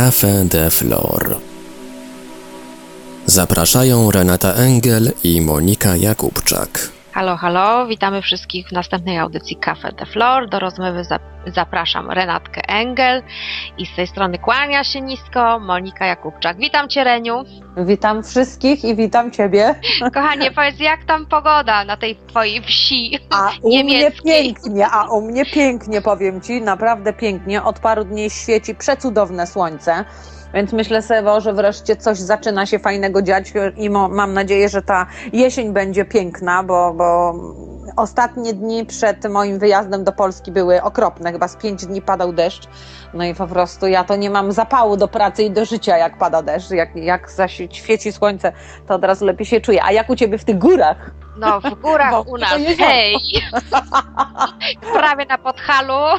Café de Flor. Zapraszają Renata Engel i Monika Jakubczak. Halo, halo, witamy wszystkich w następnej audycji Cafe de Flor. Do rozmowy zapraszam Renatkę Engel i z tej strony kłania się nisko Monika Jakubczak. Witam Cię Reniu. Witam wszystkich i witam Ciebie. Kochanie, powiedz jak tam pogoda na tej Twojej wsi A u mnie pięknie, a u mnie pięknie powiem Ci, naprawdę pięknie. Od paru dni świeci przecudowne słońce. Więc myślę sobie, że wreszcie coś zaczyna się fajnego dziać i mam nadzieję, że ta jesień będzie piękna, bo, bo ostatnie dni przed moim wyjazdem do Polski były okropne. Chyba z pięć dni padał deszcz. No i po prostu ja to nie mam zapału do pracy i do życia, jak pada deszcz. Jak, jak zaś świeci słońce, to od razu lepiej się czuję. A jak u ciebie w tych górach? No, w górach Bo u nas, hej! Prawie na Podhalu.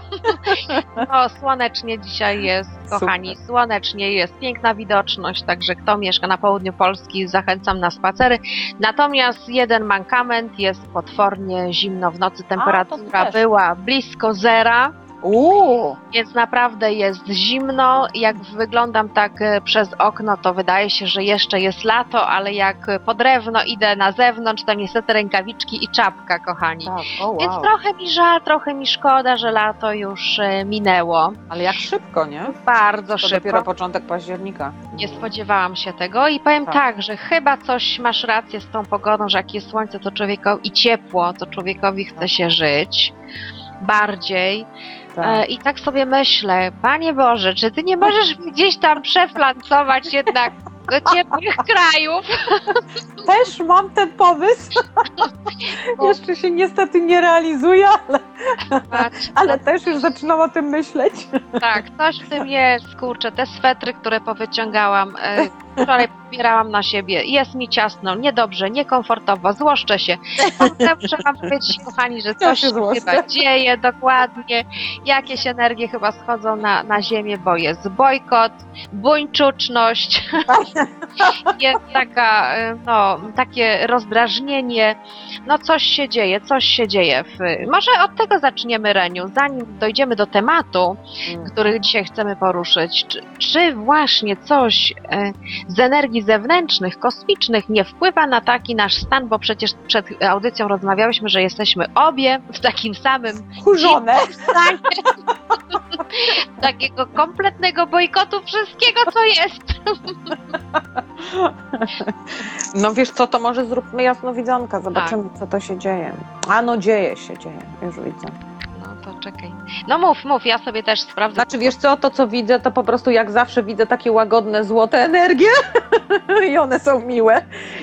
No, słonecznie dzisiaj jest, kochani, Super. słonecznie jest. Piękna widoczność, także kto mieszka na południu Polski, zachęcam na spacery. Natomiast jeden mankament jest potwornie zimno w nocy. Temperatura A, była blisko zera. Uuu. Więc naprawdę jest zimno. Jak wyglądam tak e, przez okno, to wydaje się, że jeszcze jest lato, ale jak po drewno idę na zewnątrz, to niestety rękawiczki i czapka, kochani. Tak. Oh, wow. Więc trochę mi żal, trochę mi szkoda, że lato już e, minęło. Ale jak szybko, nie? Bardzo to szybko. dopiero początek października. Nie spodziewałam się tego i powiem tak. tak, że chyba coś masz rację z tą pogodą, że jak jest słońce to człowiekowi i ciepło, to człowiekowi chce się żyć bardziej. Tak. E, I tak sobie myślę, Panie Boże, czy Ty nie możesz gdzieś tam przeflancować jednak do ciepłych krajów? Też mam ten pomysł. Jeszcze się niestety nie realizuje, ale, ale też już zaczynam o tym myśleć. Tak, coś w tym jest, kurczę, te swetry, które powyciągałam, e, wczoraj pobierałam na siebie, jest mi ciasno, niedobrze, niekomfortowo, złoszczę się. Wam powiedzieć, kochani, że coś się chyba dzieje, dokładnie, jakieś energie chyba schodzą na, na ziemię, bo jest bojkot, buńczuczność, jest taka, no, takie rozdrażnienie, no coś się dzieje, coś się dzieje. W... Może od tego zaczniemy, Reniu, zanim dojdziemy do tematu, hmm. który dzisiaj chcemy poruszyć. Czy, czy właśnie coś e, z energii zewnętrznych, kosmicznych nie wpływa na taki nasz stan, bo przecież przed audycją rozmawiałyśmy, że jesteśmy obie w takim samym Kurzone. stanie takiego kompletnego bojkotu wszystkiego, co jest. No wiesz co, to może zróbmy jasnowidzonka, zobaczymy tak. co to się dzieje. A no dzieje się, dzieje, już widzę to czekaj. No mów, mów, ja sobie też sprawdzę. Znaczy wiesz co, to co widzę, to po prostu jak zawsze widzę takie łagodne, złote energie i one są miłe,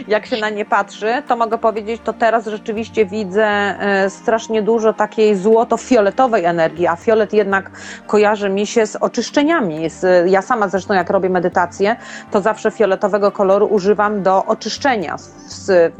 jak się na nie patrzy, to mogę powiedzieć, to teraz rzeczywiście widzę e, strasznie dużo takiej złoto-fioletowej energii, a fiolet jednak kojarzy mi się z oczyszczeniami. Ja sama zresztą jak robię medytację, to zawsze fioletowego koloru używam do oczyszczenia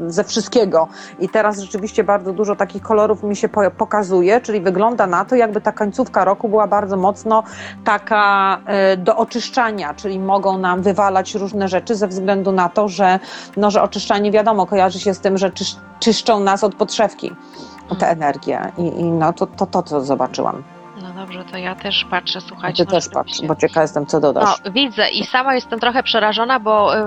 ze wszystkiego i teraz rzeczywiście bardzo dużo takich kolorów mi się pokazuje, czyli wygląda na to, jakby ta końcówka roku była bardzo mocno taka e, do oczyszczania, czyli mogą nam wywalać różne rzeczy ze względu na to, że, no, że oczyszczanie wiadomo kojarzy się z tym, że czysz, czyszczą nas od podszewki te energie i, i no to, to to, co zobaczyłam. No dobrze, to ja też patrzę, słuchajcie. Ty też patrz, bo ciekawa jestem, co dodasz. No, widzę i sama jestem trochę przerażona, bo y,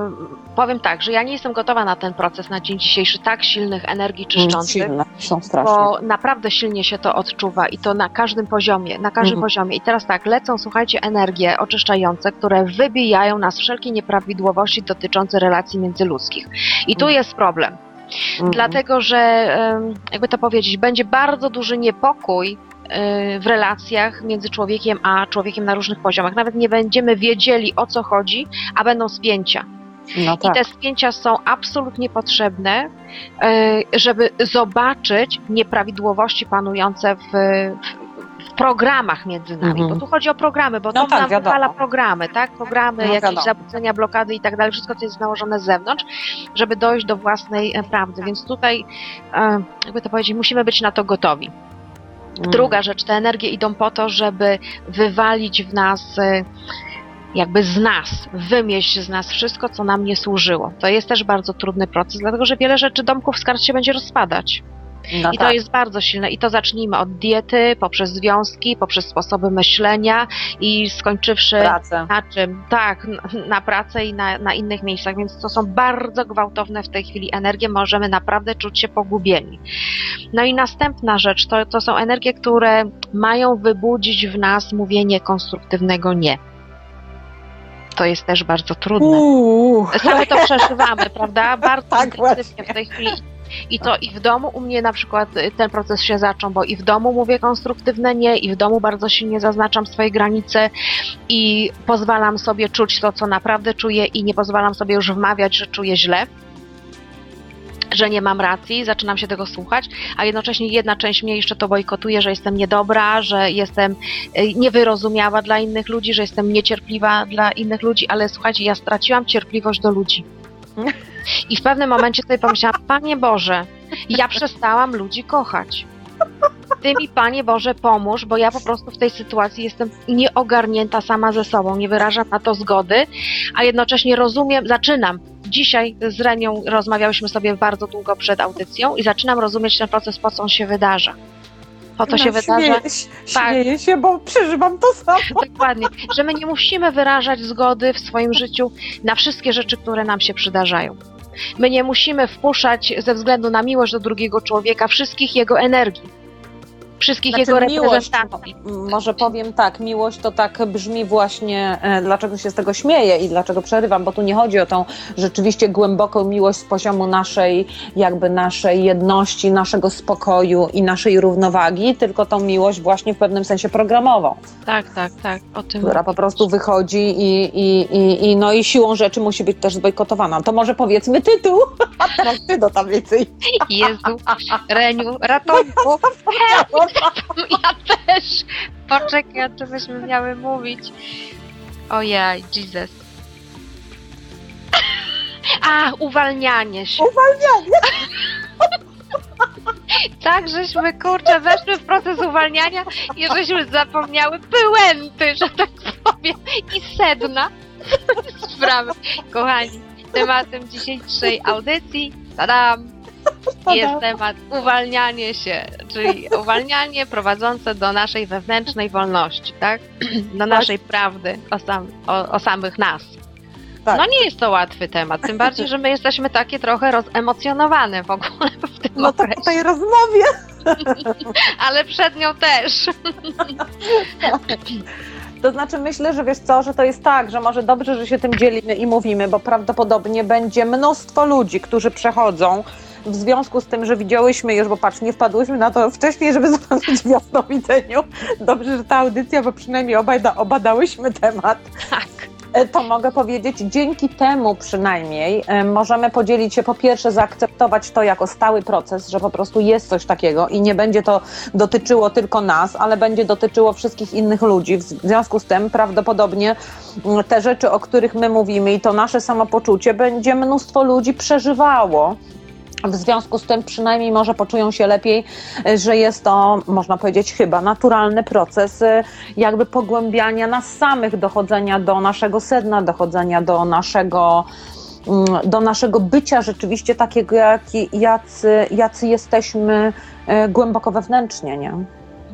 powiem tak, że ja nie jestem gotowa na ten proces na dzień dzisiejszy tak silnych energii mm, czyszczących. Silne, są straszne. Bo naprawdę silnie się to odczuwa i to na każdym poziomie, na każdym mhm. poziomie. I teraz tak, lecą, słuchajcie, energie oczyszczające, które wybijają nas wszelkie nieprawidłowości dotyczące relacji międzyludzkich. I tu mhm. jest problem. Mhm. Dlatego, że jakby to powiedzieć, będzie bardzo duży niepokój w relacjach między człowiekiem a człowiekiem na różnych poziomach. Nawet nie będziemy wiedzieli o co chodzi, a będą spięcia. No tak. I te spięcia są absolutnie potrzebne, y, żeby zobaczyć nieprawidłowości panujące w, w programach między nami, mhm. bo tu chodzi o programy, bo no to tak, nam wypala programy, tak? Programy, no, jakieś wiadomo. zabudzenia, blokady i tak dalej, wszystko, co jest nałożone z zewnątrz, żeby dojść do własnej e, prawdy. Więc tutaj, e, jakby to powiedzieć, musimy być na to gotowi. Mm. Druga rzecz, te energie idą po to, żeby wywalić w nas y, jakby z nas, wymieść z nas wszystko, co nam nie służyło. To jest też bardzo trudny proces, dlatego że wiele rzeczy domków z kart się będzie rozpadać. No I to tak. jest bardzo silne. I to zacznijmy od diety, poprzez związki, poprzez sposoby myślenia i skończywszy pracę. na czym? Tak, na pracę i na, na innych miejscach, więc to są bardzo gwałtowne w tej chwili energie, możemy naprawdę czuć się pogubieni. No i następna rzecz, to, to są energie, które mają wybudzić w nas mówienie konstruktywnego nie. To jest też bardzo trudne. Uuu. Same to przeżywamy, prawda? Bardzo Tak, intensywnie w tej chwili. I to i w domu u mnie na przykład y, ten proces się zaczął, bo i w domu mówię konstruktywne nie, i w domu bardzo silnie zaznaczam swoje granice i pozwalam sobie czuć to, co naprawdę czuję i nie pozwalam sobie już wmawiać, że czuję źle że nie mam racji, zaczynam się tego słuchać, a jednocześnie jedna część mnie jeszcze to bojkotuje, że jestem niedobra, że jestem y, niewyrozumiała dla innych ludzi, że jestem niecierpliwa dla innych ludzi, ale słuchajcie, ja straciłam cierpliwość do ludzi. I w pewnym momencie sobie pomyślałam, Panie Boże, ja przestałam ludzi kochać. Ty mi, Panie Boże, pomóż, bo ja po prostu w tej sytuacji jestem nieogarnięta sama ze sobą, nie wyrażam na to zgody, a jednocześnie rozumiem, zaczynam. Dzisiaj z Renią rozmawiałyśmy sobie bardzo długo przed audycją i zaczynam rozumieć ten proces, po co on się wydarza. To się No, wydarza. Śmieję, Tak. śmieję się, bo przeżywam to samo. Dokładnie, że my nie musimy wyrażać zgody w swoim życiu na wszystkie rzeczy, które nam się przydarzają. My nie musimy wpuszczać ze względu na miłość do drugiego człowieka wszystkich jego energii, wszystkich jego Znaczy, miłość, reprezentacji. m- może powiem tak, miłość to tak brzmi właśnie, e, dlaczego się z tego śmieję i dlaczego przerywam, bo tu nie chodzi o tą rzeczywiście głęboką miłość z poziomu naszej, jakby naszej jedności, naszego spokoju i naszej równowagi, tylko tą miłość właśnie w pewnym sensie programową, Tak, tak, tak, o tym. która po prostu wychodzi i, i, i, i, no i siłą rzeczy musi być też zbojkotowana. To może powiedzmy tytuł, a teraz ty do tam więcej. Jezu, Reniu, ratunku. Ja też. Poczekaj, o czym byśmy miały mówić. Ojej, Jesus. A, uwalnianie się. Uwalnianie. Tak, żeśmy kurczę weszły w proces uwalniania i żeśmy zapomniały pyłęty, że tak powiem, i sedna sprawy. Kochani, tematem dzisiejszej audycji, tadam, jest temat uwalnianie się, czyli uwalnianie prowadzące do naszej wewnętrznej wolności, tak? Do naszej prawdy o, sam, o, o samych nas. Tak. No nie jest to łatwy temat, tym bardziej, że my jesteśmy takie trochę rozemocjonowane w ogóle w tym No to okresie. po tej rozmowie ale przed nią też. To znaczy myślę, że wiesz co, że to jest tak, że może dobrze, że się tym dzielimy i mówimy, bo prawdopodobnie będzie mnóstwo ludzi, którzy przechodzą w związku z tym, że widziałyśmy już, bo patrz, nie wpadłyśmy na to wcześniej, żeby zobaczyć w jasnowidzeniu. Dobrze, że ta audycja, bo przynajmniej obaj da, obadałyśmy temat. Tak. E, To mogę powiedzieć, dzięki temu przynajmniej e, możemy podzielić się, po pierwsze zaakceptować to jako stały proces, że po prostu jest coś takiego i nie będzie to dotyczyło tylko nas, ale będzie dotyczyło wszystkich innych ludzi. W związku z tym prawdopodobnie mm, te rzeczy, o których my mówimy i to nasze samopoczucie będzie mnóstwo ludzi przeżywało. W związku z tym przynajmniej może poczują się lepiej, e, że jest to, można powiedzieć, chyba naturalny proces e, jakby pogłębiania nas samych, dochodzenia do naszego sedna, dochodzenia do naszego, mm, do naszego bycia rzeczywiście takiego, jaki, jacy, jacy jesteśmy e, głęboko wewnętrznie, nie?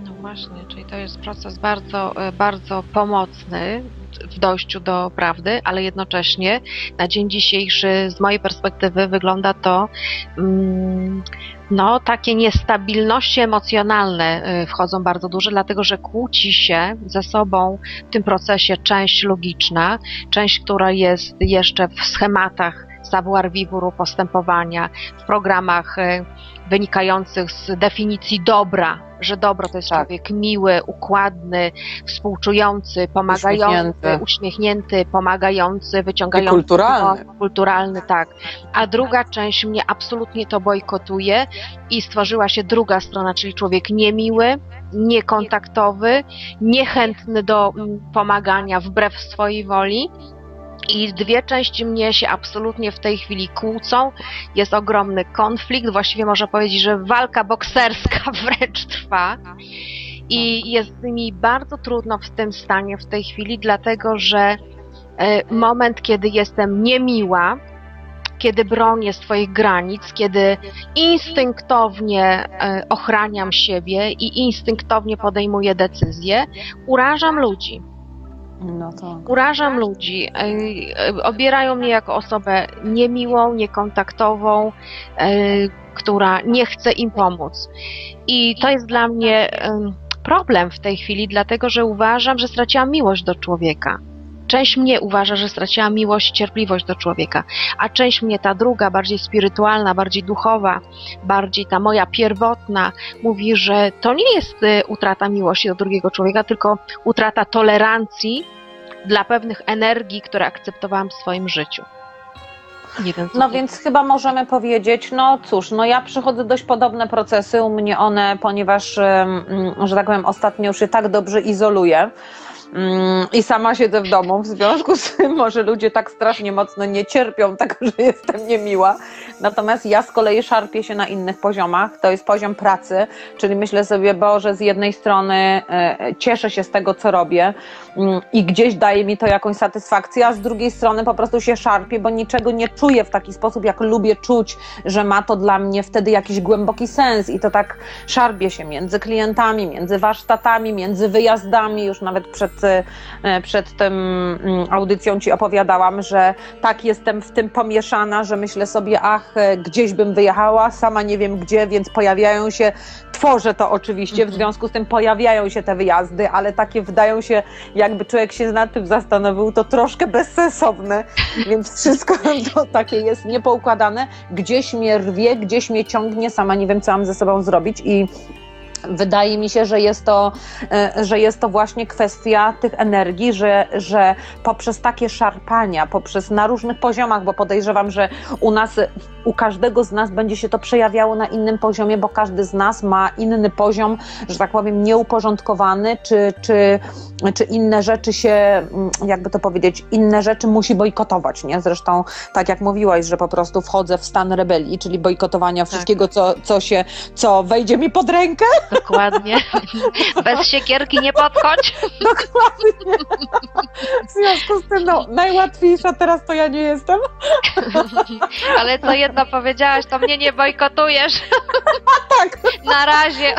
No właśnie, czyli to jest proces bardzo, bardzo pomocny w dojściu do prawdy, ale jednocześnie na dzień dzisiejszy z mojej perspektywy wygląda to mm, no takie niestabilności emocjonalne y, wchodzą bardzo duże, dlatego że kłóci się ze sobą w tym procesie część logiczna, część, która jest jeszcze w schematach savoir vivre postępowania, w programach y, wynikających z definicji dobra, że dobro to jest Tak. człowiek miły, układny, współczujący, pomagający, Uśmiechnięty. uśmiechnięty, pomagający, wyciągający. kulturalny. No, kulturalny, tak. A druga część mnie absolutnie to bojkotuje i stworzyła się druga strona, czyli człowiek niemiły, niekontaktowy, niechętny do mm, pomagania wbrew swojej woli. I dwie części mnie się absolutnie w tej chwili kłócą. Jest ogromny konflikt, właściwie można powiedzieć, że walka bokserska wręcz trwa. I jest mi bardzo trudno w tym stanie w tej chwili, dlatego że e, moment, kiedy jestem niemiła, kiedy bronię swoich granic, kiedy instynktownie e, ochraniam siebie i instynktownie podejmuję decyzje, urażam ludzi. No. Urażam ludzi, e, obierają mnie jako osobę niemiłą, niekontaktową, e, która nie chce im pomóc. I to jest dla mnie em, problem w tej chwili, dlatego że uważam, że straciłam miłość do człowieka. Część mnie uważa, że straciłam miłość, cierpliwość do człowieka, a część mnie, ta druga, bardziej spirytualna, bardziej duchowa, bardziej ta moja pierwotna, mówi, że to nie jest y, utrata miłości do drugiego człowieka, tylko utrata tolerancji dla pewnych energii, które akceptowałam w swoim życiu. Wiem, No więc chyba możemy powiedzieć, no cóż, no ja przechodzę dość podobne procesy, u mnie one, ponieważ, em, że tak powiem, ostatnio już się tak dobrze izoluję mm, i sama siedzę w domu, w związku z tym może ludzie tak strasznie mocno nie cierpią tego, że jestem niemiła. Natomiast ja z kolei szarpię się na innych poziomach, to jest poziom pracy, czyli myślę sobie, Boże, z jednej strony e, cieszę się z tego, co robię mm, i gdzieś daje mi to jakąś satysfakcję, a z drugiej strony po prostu się szarpię, bo niczego nie czuję w taki sposób, jak lubię czuć, że ma to dla mnie wtedy jakiś głęboki sens i to tak szarpię się między klientami, między warsztatami, między wyjazdami, już nawet przed, przed tym mm, audycją Ci opowiadałam, że tak jestem w tym pomieszana, że myślę sobie, ach, e, gdzieś bym wyjechała, sama nie wiem gdzie, więc pojawiają się, tworzę to oczywiście, w Mhm. związku z tym pojawiają się te wyjazdy, ale takie wydają się, jakby człowiek się nad tym zastanowił, to troszkę bezsensowne, więc wszystko to takie jest niepoukładane, gdzieś mnie rwie, gdzieś mnie ciągnie, sama nie wiem, co mam ze sobą zrobić i Wydaje mi się, że jest to, e, że jest to właśnie kwestia tych energii, że, że poprzez takie szarpania, poprzez na różnych poziomach, bo podejrzewam, że u nas, u każdego z nas będzie się to przejawiało na innym poziomie, bo każdy z nas ma inny poziom, że tak powiem, nieuporządkowany, czy, czy, czy inne rzeczy się, mm, jakby to powiedzieć, inne rzeczy musi bojkotować, nie? Zresztą, tak jak mówiłaś, że po prostu wchodzę w stan rebelii, czyli bojkotowania wszystkiego, co, co się, co wejdzie mi pod rękę, Dokładnie. Bez siekierki nie podchodź. Dokładnie. W związku z tym, no, najłatwiejsza teraz to ja nie jestem. Ale co jedno powiedziałaś, to mnie nie bojkotujesz. Tak. Na razie.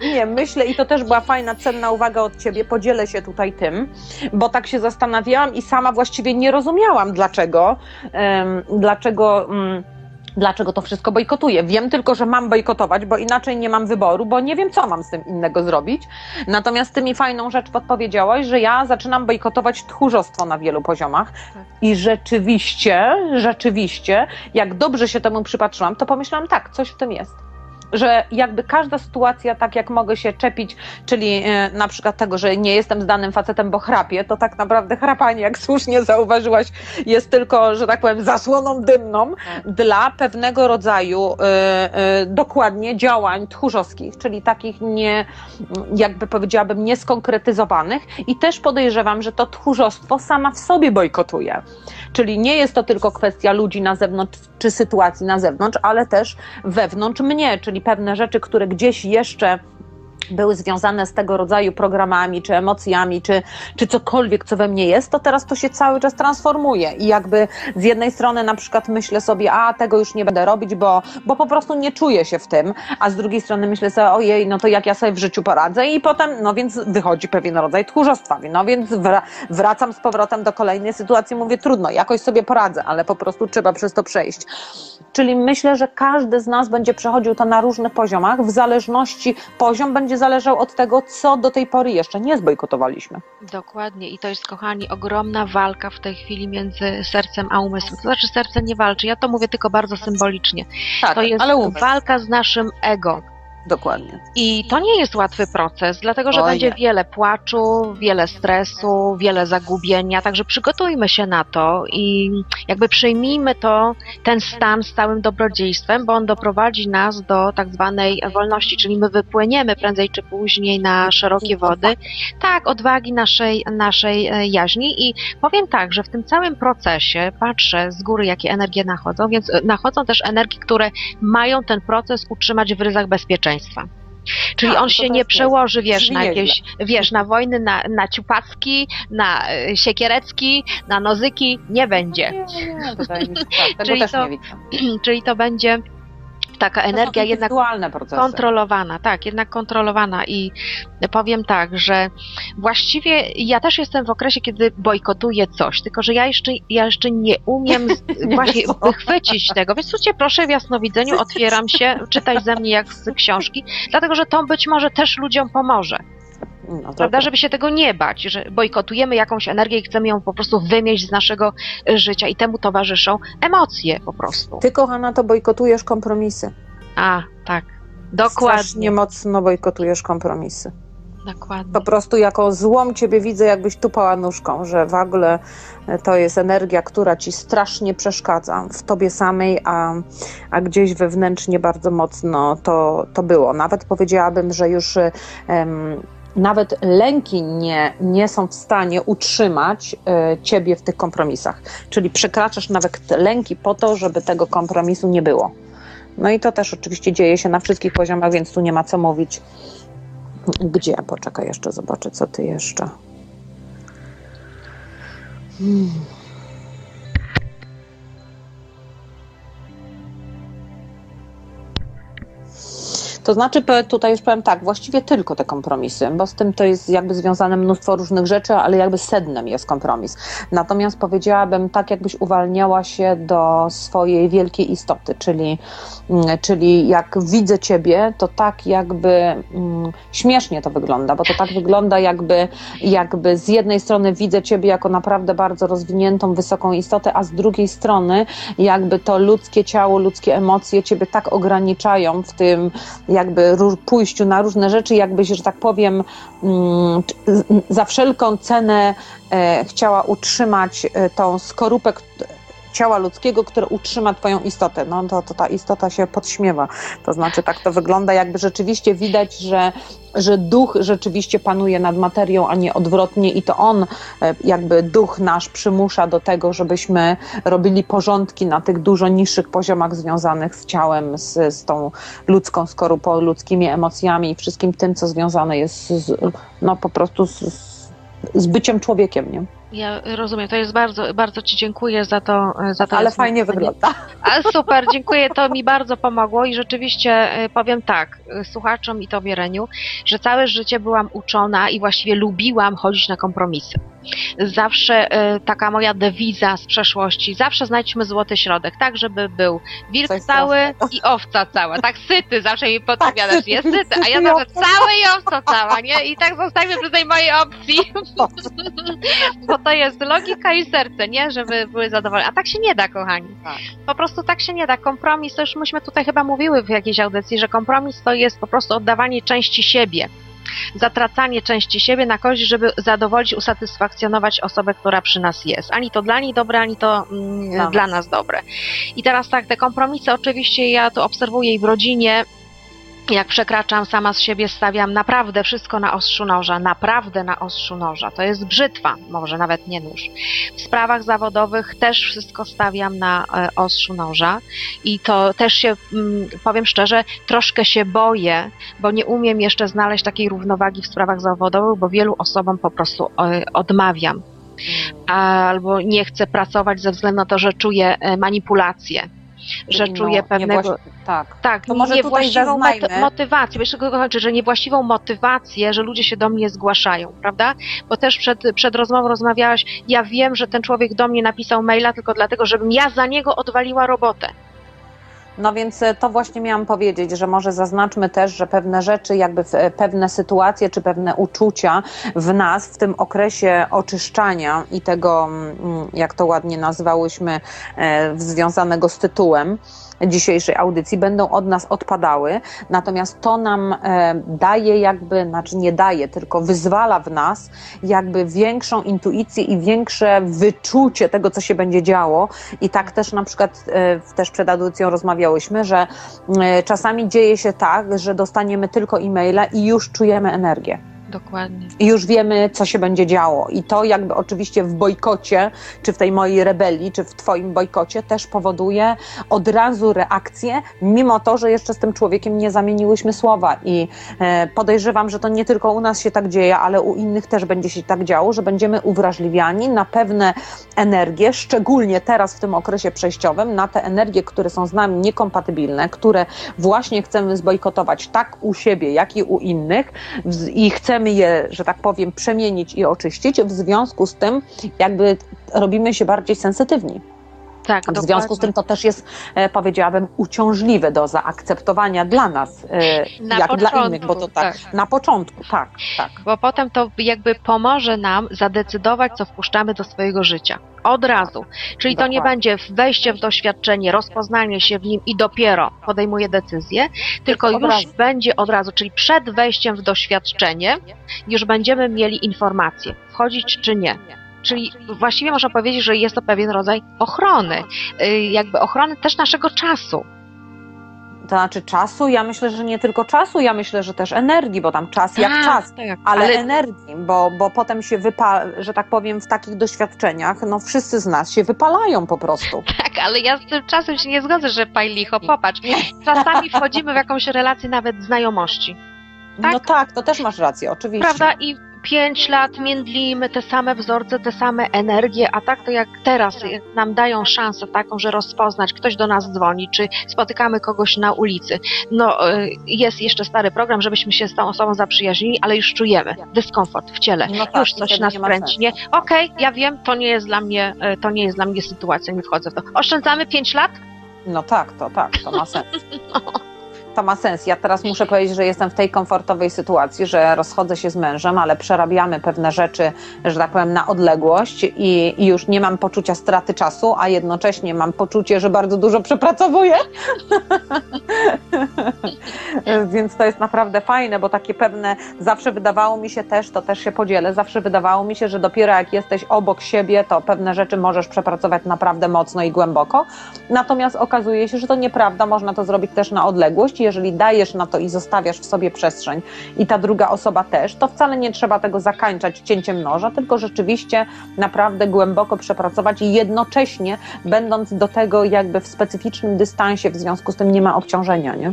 Nie, myślę i to też była fajna, cenna uwaga od ciebie. Podzielę się tutaj tym, bo tak się zastanawiałam i sama właściwie nie rozumiałam, dlaczego, em, dlaczego. mm, Dlaczego to wszystko bojkotuję? Wiem tylko, że mam bojkotować, bo inaczej nie mam wyboru, bo nie wiem, co mam z tym innego zrobić. Natomiast ty mi fajną rzecz podpowiedziałaś, że ja zaczynam bojkotować tchórzostwo na wielu poziomach. I rzeczywiście, rzeczywiście, jak dobrze się temu przypatrzyłam, to pomyślałam, tak, coś w tym jest. Że jakby każda sytuacja, tak jak mogę się czepić, czyli e, na przykład tego, że nie jestem z danym facetem, bo chrapię, to tak naprawdę chrapanie, jak słusznie zauważyłaś, jest tylko, że tak powiem, zasłoną dymną dla pewnego rodzaju e, e, dokładnie działań tchórzowskich, czyli takich nie, jakby powiedziałabym, nieskonkretyzowanych i też podejrzewam, że to tchórzostwo sama w sobie bojkotuje. Czyli nie jest to tylko kwestia ludzi na zewnątrz czy sytuacji na zewnątrz, ale też wewnątrz mnie, czyli pewne rzeczy, które gdzieś jeszcze były związane z tego rodzaju programami, czy emocjami, czy, czy cokolwiek, co we mnie jest, to teraz to się cały czas transformuje. I jakby z jednej strony na przykład myślę sobie, a tego już nie będę robić, bo, bo po prostu nie czuję się w tym, a z drugiej strony myślę sobie, ojej, no to jak ja sobie w życiu poradzę i potem, no więc wychodzi pewien rodzaj tchórzostwa, no więc wra- wracam z powrotem do kolejnej sytuacji, mówię, trudno, jakoś sobie poradzę, ale po prostu trzeba przez to przejść. Czyli myślę, że każdy z nas będzie przechodził to na różnych poziomach, w zależności, poziom będzie zależał od tego, co do tej pory jeszcze nie zbojkotowaliśmy. Dokładnie. I to jest, kochani, ogromna walka w tej chwili między sercem a umysłem. To znaczy, serce nie walczy. Ja to mówię tylko bardzo symbolicznie. Tak, To jest ale umysł. walka z naszym ego. Dokładnie. I to nie jest łatwy proces, dlatego że będzie nie. wiele płaczu, wiele stresu, wiele zagubienia, także przygotujmy się na to i jakby przyjmijmy to, ten stan z całym dobrodziejstwem, bo on doprowadzi nas do tak zwanej wolności, czyli my wypłyniemy prędzej czy później na szerokie wody. Tak, odwagi naszej, naszej e, jaźni i powiem tak, że w tym całym procesie patrzę z góry, jakie energie nachodzą, więc e, nachodzą też energii, które mają ten proces utrzymać w ryzach bezpieczeństwa. Czyli A, on to się to nie przełoży, wiesz, na jakieś, wiesz, na wojny, na, na ciupacki, na y, siekierecki, na nozyki, nie będzie. Nie, nie, wydaje mi się, tak, Czyli to- nie. Czyli to będzie taka energia jednak procesy. kontrolowana, tak, jednak kontrolowana i powiem tak, że właściwie ja też jestem w okresie, kiedy bojkotuję coś, tylko że ja jeszcze, ja jeszcze nie umiem Nie właśnie wychwycić tego. Więc cię proszę w jasnowidzeniu, otwieram się, czytaj ze mnie jak z książki, dlatego że to być może też ludziom pomoże, No, prawda, żeby się tego nie bać, że bojkotujemy jakąś energię i chcemy ją po prostu wymieść z naszego y, życia i temu towarzyszą emocje po prostu. Ty, kochana, to bojkotujesz kompromisy. A, tak, Strasznie dokładnie, mocno bojkotujesz kompromisy. dokładnie. Po prostu jako złom ciebie widzę, jakbyś tupała nóżką, że w ogóle to jest energia, która ci strasznie przeszkadza w tobie samej, a, a gdzieś wewnętrznie bardzo mocno to, to było. Nawet powiedziałabym, że już em, nawet lęki nie, nie są w stanie utrzymać e, ciebie w tych kompromisach. Czyli przekraczasz nawet lęki po to, żeby tego kompromisu nie było. No i to też oczywiście dzieje się na wszystkich poziomach, więc tu nie ma co mówić. Gdzie? Poczekaj, jeszcze zobaczę, co ty jeszcze. Hmm. To znaczy, tutaj już powiem tak, właściwie tylko te kompromisy, bo z tym to jest jakby związane mnóstwo różnych rzeczy, ale jakby sednem jest kompromis. Natomiast powiedziałabym, tak jakbyś uwalniała się do swojej wielkiej istoty, czyli, mm, czyli jak widzę ciebie, to tak jakby mm, śmiesznie to wygląda, bo to tak wygląda jakby, jakby z jednej strony widzę ciebie jako naprawdę bardzo rozwiniętą, wysoką istotę, a z drugiej strony jakby to ludzkie ciało, ludzkie emocje ciebie tak ograniczają w tym jakby pójściu na różne rzeczy, jakbyś, że tak powiem, mm, za wszelką cenę e, chciała utrzymać e, tą skorupę ciała ludzkiego, które utrzyma twoją istotę. No to, to ta istota się podśmiewa. To znaczy tak to wygląda, jakby rzeczywiście widać, że, że duch rzeczywiście panuje nad materią, a nie odwrotnie i to on, e, jakby duch nasz przymusza do tego, żebyśmy robili porządki na tych dużo niższych poziomach związanych z ciałem, z, z tą ludzką skorupą, ludzkimi emocjami i wszystkim tym, co związane jest z, no po prostu z, z byciem człowiekiem, nie? Ja rozumiem, to jest bardzo, bardzo Ci dziękuję za to. Za to Ale fajnie wygląda. Ale super, dziękuję, to mi bardzo pomogło i rzeczywiście y, powiem tak, y, słuchaczom i Tobie Reniu, że całe życie byłam uczona i właściwie lubiłam chodzić na kompromisy. Zawsze y, taka moja dewiza z przeszłości, zawsze znajdźmy złoty środek, tak żeby był wilk Coś cały i owca cała, tak syty, zawsze mi podpowiadasz, syty, jest syty, a ja zawsze cały i owca cała, nie? I tak zostajmy przy tej mojej opcji. Bo to jest logika i serce, nie? Żeby były zadowolone. A tak się nie da, kochani. Tak. Po prostu tak się nie da. Kompromis, to już myśmy tutaj chyba mówiły w jakiejś audycji, że kompromis to jest po prostu oddawanie części siebie. Zatracanie części siebie na korzyść, żeby zadowolić, usatysfakcjonować osobę, która przy nas jest. Ani to dla niej dobre, ani to mm, Dla nas. nas dobre. I teraz tak, te kompromisy oczywiście ja to obserwuję i w rodzinie, jak przekraczam sama z siebie, stawiam naprawdę wszystko na ostrzu noża, naprawdę na ostrzu noża. To jest brzytwa, może nawet nie nóż. W sprawach zawodowych też wszystko stawiam na e, ostrzu noża i to też się, mm, powiem szczerze, troszkę się boję, bo nie umiem jeszcze znaleźć takiej równowagi w sprawach zawodowych, bo wielu osobom po prostu e, odmawiam albo nie chcę pracować ze względu na to, że czuję e, manipulację. Że No, czuję pewnego. Tak. Tak, To może niewłaściwą moty- motywację. Wiesz, czego kończy, że niewłaściwą motywację, że ludzie się do mnie zgłaszają, prawda? Bo też przed, przed rozmową rozmawiałaś, ja wiem, że ten człowiek do mnie napisał maila tylko dlatego, żebym ja za niego odwaliła robotę. No więc e, to właśnie miałam powiedzieć, że może zaznaczmy też, że pewne rzeczy, jakby e, pewne sytuacje czy pewne uczucia w nas w tym okresie oczyszczania i tego, mm, jak to ładnie nazwałyśmy, e, związanego z tytułem dzisiejszej audycji, będą od nas odpadały. Natomiast to nam e, daje jakby, znaczy nie daje, tylko wyzwala w nas jakby większą intuicję i większe wyczucie tego, co się będzie działo. I tak też na przykład e, też przed audycją rozmawiałyśmy, że e, czasami dzieje się tak, że dostaniemy tylko e-maila i już czujemy energię. Dokładnie. i już wiemy, co się będzie działo. I to jakby oczywiście w bojkocie, czy w tej mojej rebelii, czy w twoim bojkocie też powoduje od razu reakcję, mimo to, że jeszcze z tym człowiekiem nie zamieniłyśmy słowa. I e, podejrzewam, że to nie tylko u nas się tak dzieje, ale u innych też będzie się tak działo, że będziemy uwrażliwiani na pewne energie, szczególnie teraz w tym okresie przejściowym, na te energie, które są z nami niekompatybilne, które właśnie chcemy zbojkotować tak u siebie, jak i u innych i chcemy je, że tak powiem, przemienić i oczyścić. W związku z tym, jakby robimy się bardziej sensytywni. Tak, W związku z tym to też jest, e, powiedziałabym, uciążliwe do zaakceptowania dla nas, e, Na jak dla początku, innych, bo to tak, tak. na początku, tak, tak. bo potem to jakby pomoże nam zadecydować, co wpuszczamy do swojego życia. Od razu. Czyli to nie Dokładnie. będzie wejście w doświadczenie, rozpoznanie się w nim i dopiero podejmuję decyzję, tylko już razu. będzie od razu, czyli przed wejściem w doświadczenie już będziemy mieli informację, wchodzić czy nie. Czyli właściwie można powiedzieć, że jest to pewien rodzaj ochrony, y, jakby ochrony też naszego czasu. To znaczy czasu, ja myślę, że nie tylko czasu, ja myślę, że też energii, bo tam czas jak czas, tak, ale, ale energii, bo, bo potem się wypala, że tak powiem, w takich doświadczeniach, no wszyscy z nas się wypalają po prostu. Tak, ale ja z tym czasem się nie zgodzę, że paj licho, popatrz. Czasami wchodzimy w jakąś relację nawet znajomości, Tak? No tak, to też masz rację, oczywiście. prawda? I pięć lat międlimy te same wzorce, te same energie, a tak to jak teraz jak nam dają szansę taką, że rozpoznać, ktoś do nas dzwoni, czy spotykamy kogoś na ulicy. No, y, jest jeszcze stary program, żebyśmy się z tą osobą zaprzyjaźnili, ale już czujemy dyskomfort w ciele. No tak, już coś nas nie kręci. Nie, okej, ja wiem, to nie jest dla mnie, y, to nie jest dla mnie sytuacja, nie wchodzę w to. Oszczędzamy pięć lat? No tak, to tak, to ma sens. To ma sens. Ja teraz muszę powiedzieć, że jestem w tej komfortowej sytuacji, że rozchodzę się z mężem, ale przerabiamy pewne rzeczy, że tak powiem, na odległość i, i już nie mam poczucia straty czasu, a jednocześnie mam poczucie, że bardzo dużo przepracowuję. Więc to jest naprawdę fajne, bo takie pewne, zawsze wydawało mi się też, to też się podzielę, zawsze wydawało mi się, że dopiero jak jesteś obok siebie, to pewne rzeczy możesz przepracować naprawdę mocno i głęboko. Natomiast okazuje się, że to nieprawda, można to zrobić też na odległość. Jeżeli dajesz na to i zostawiasz w sobie przestrzeń i ta druga osoba też, to wcale nie trzeba tego zakańczać cięciem noża, tylko rzeczywiście naprawdę głęboko przepracować i jednocześnie będąc do tego jakby w specyficznym dystansie, w związku z tym nie ma obciążenia, nie?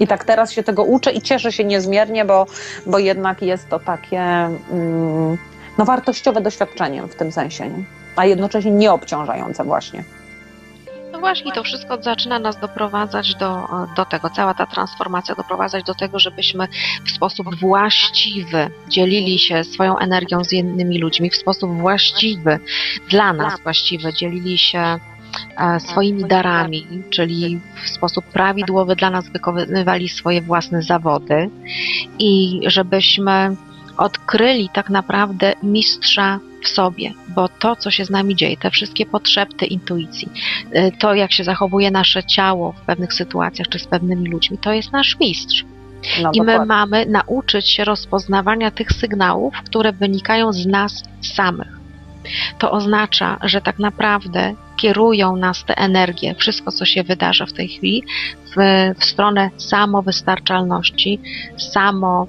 I tak teraz się tego uczę i cieszę się niezmiernie, bo, bo jednak jest to takie mm, no, wartościowe doświadczenie w tym sensie, nie? a jednocześnie nieobciążające właśnie. Właśnie, to wszystko zaczyna nas doprowadzać do, do tego, cała ta transformacja doprowadzać do tego, żebyśmy w sposób właściwy dzielili się swoją energią z innymi ludźmi, w sposób właściwy, dla nas właściwy, dzielili się e, swoimi darami, czyli w sposób prawidłowy dla nas wykonywali swoje własne zawody i żebyśmy odkryli tak naprawdę mistrza w sobie, bo to, co się z nami dzieje, te wszystkie potrzeby intuicji, y, to jak się zachowuje nasze ciało w pewnych sytuacjach czy z pewnymi ludźmi, to jest nasz mistrz. No, I my dokładnie. mamy nauczyć się rozpoznawania tych sygnałów, które wynikają z nas samych. To oznacza, że tak naprawdę kierują nas te energie, wszystko co się wydarza w tej chwili, w, w stronę samowystarczalności, samo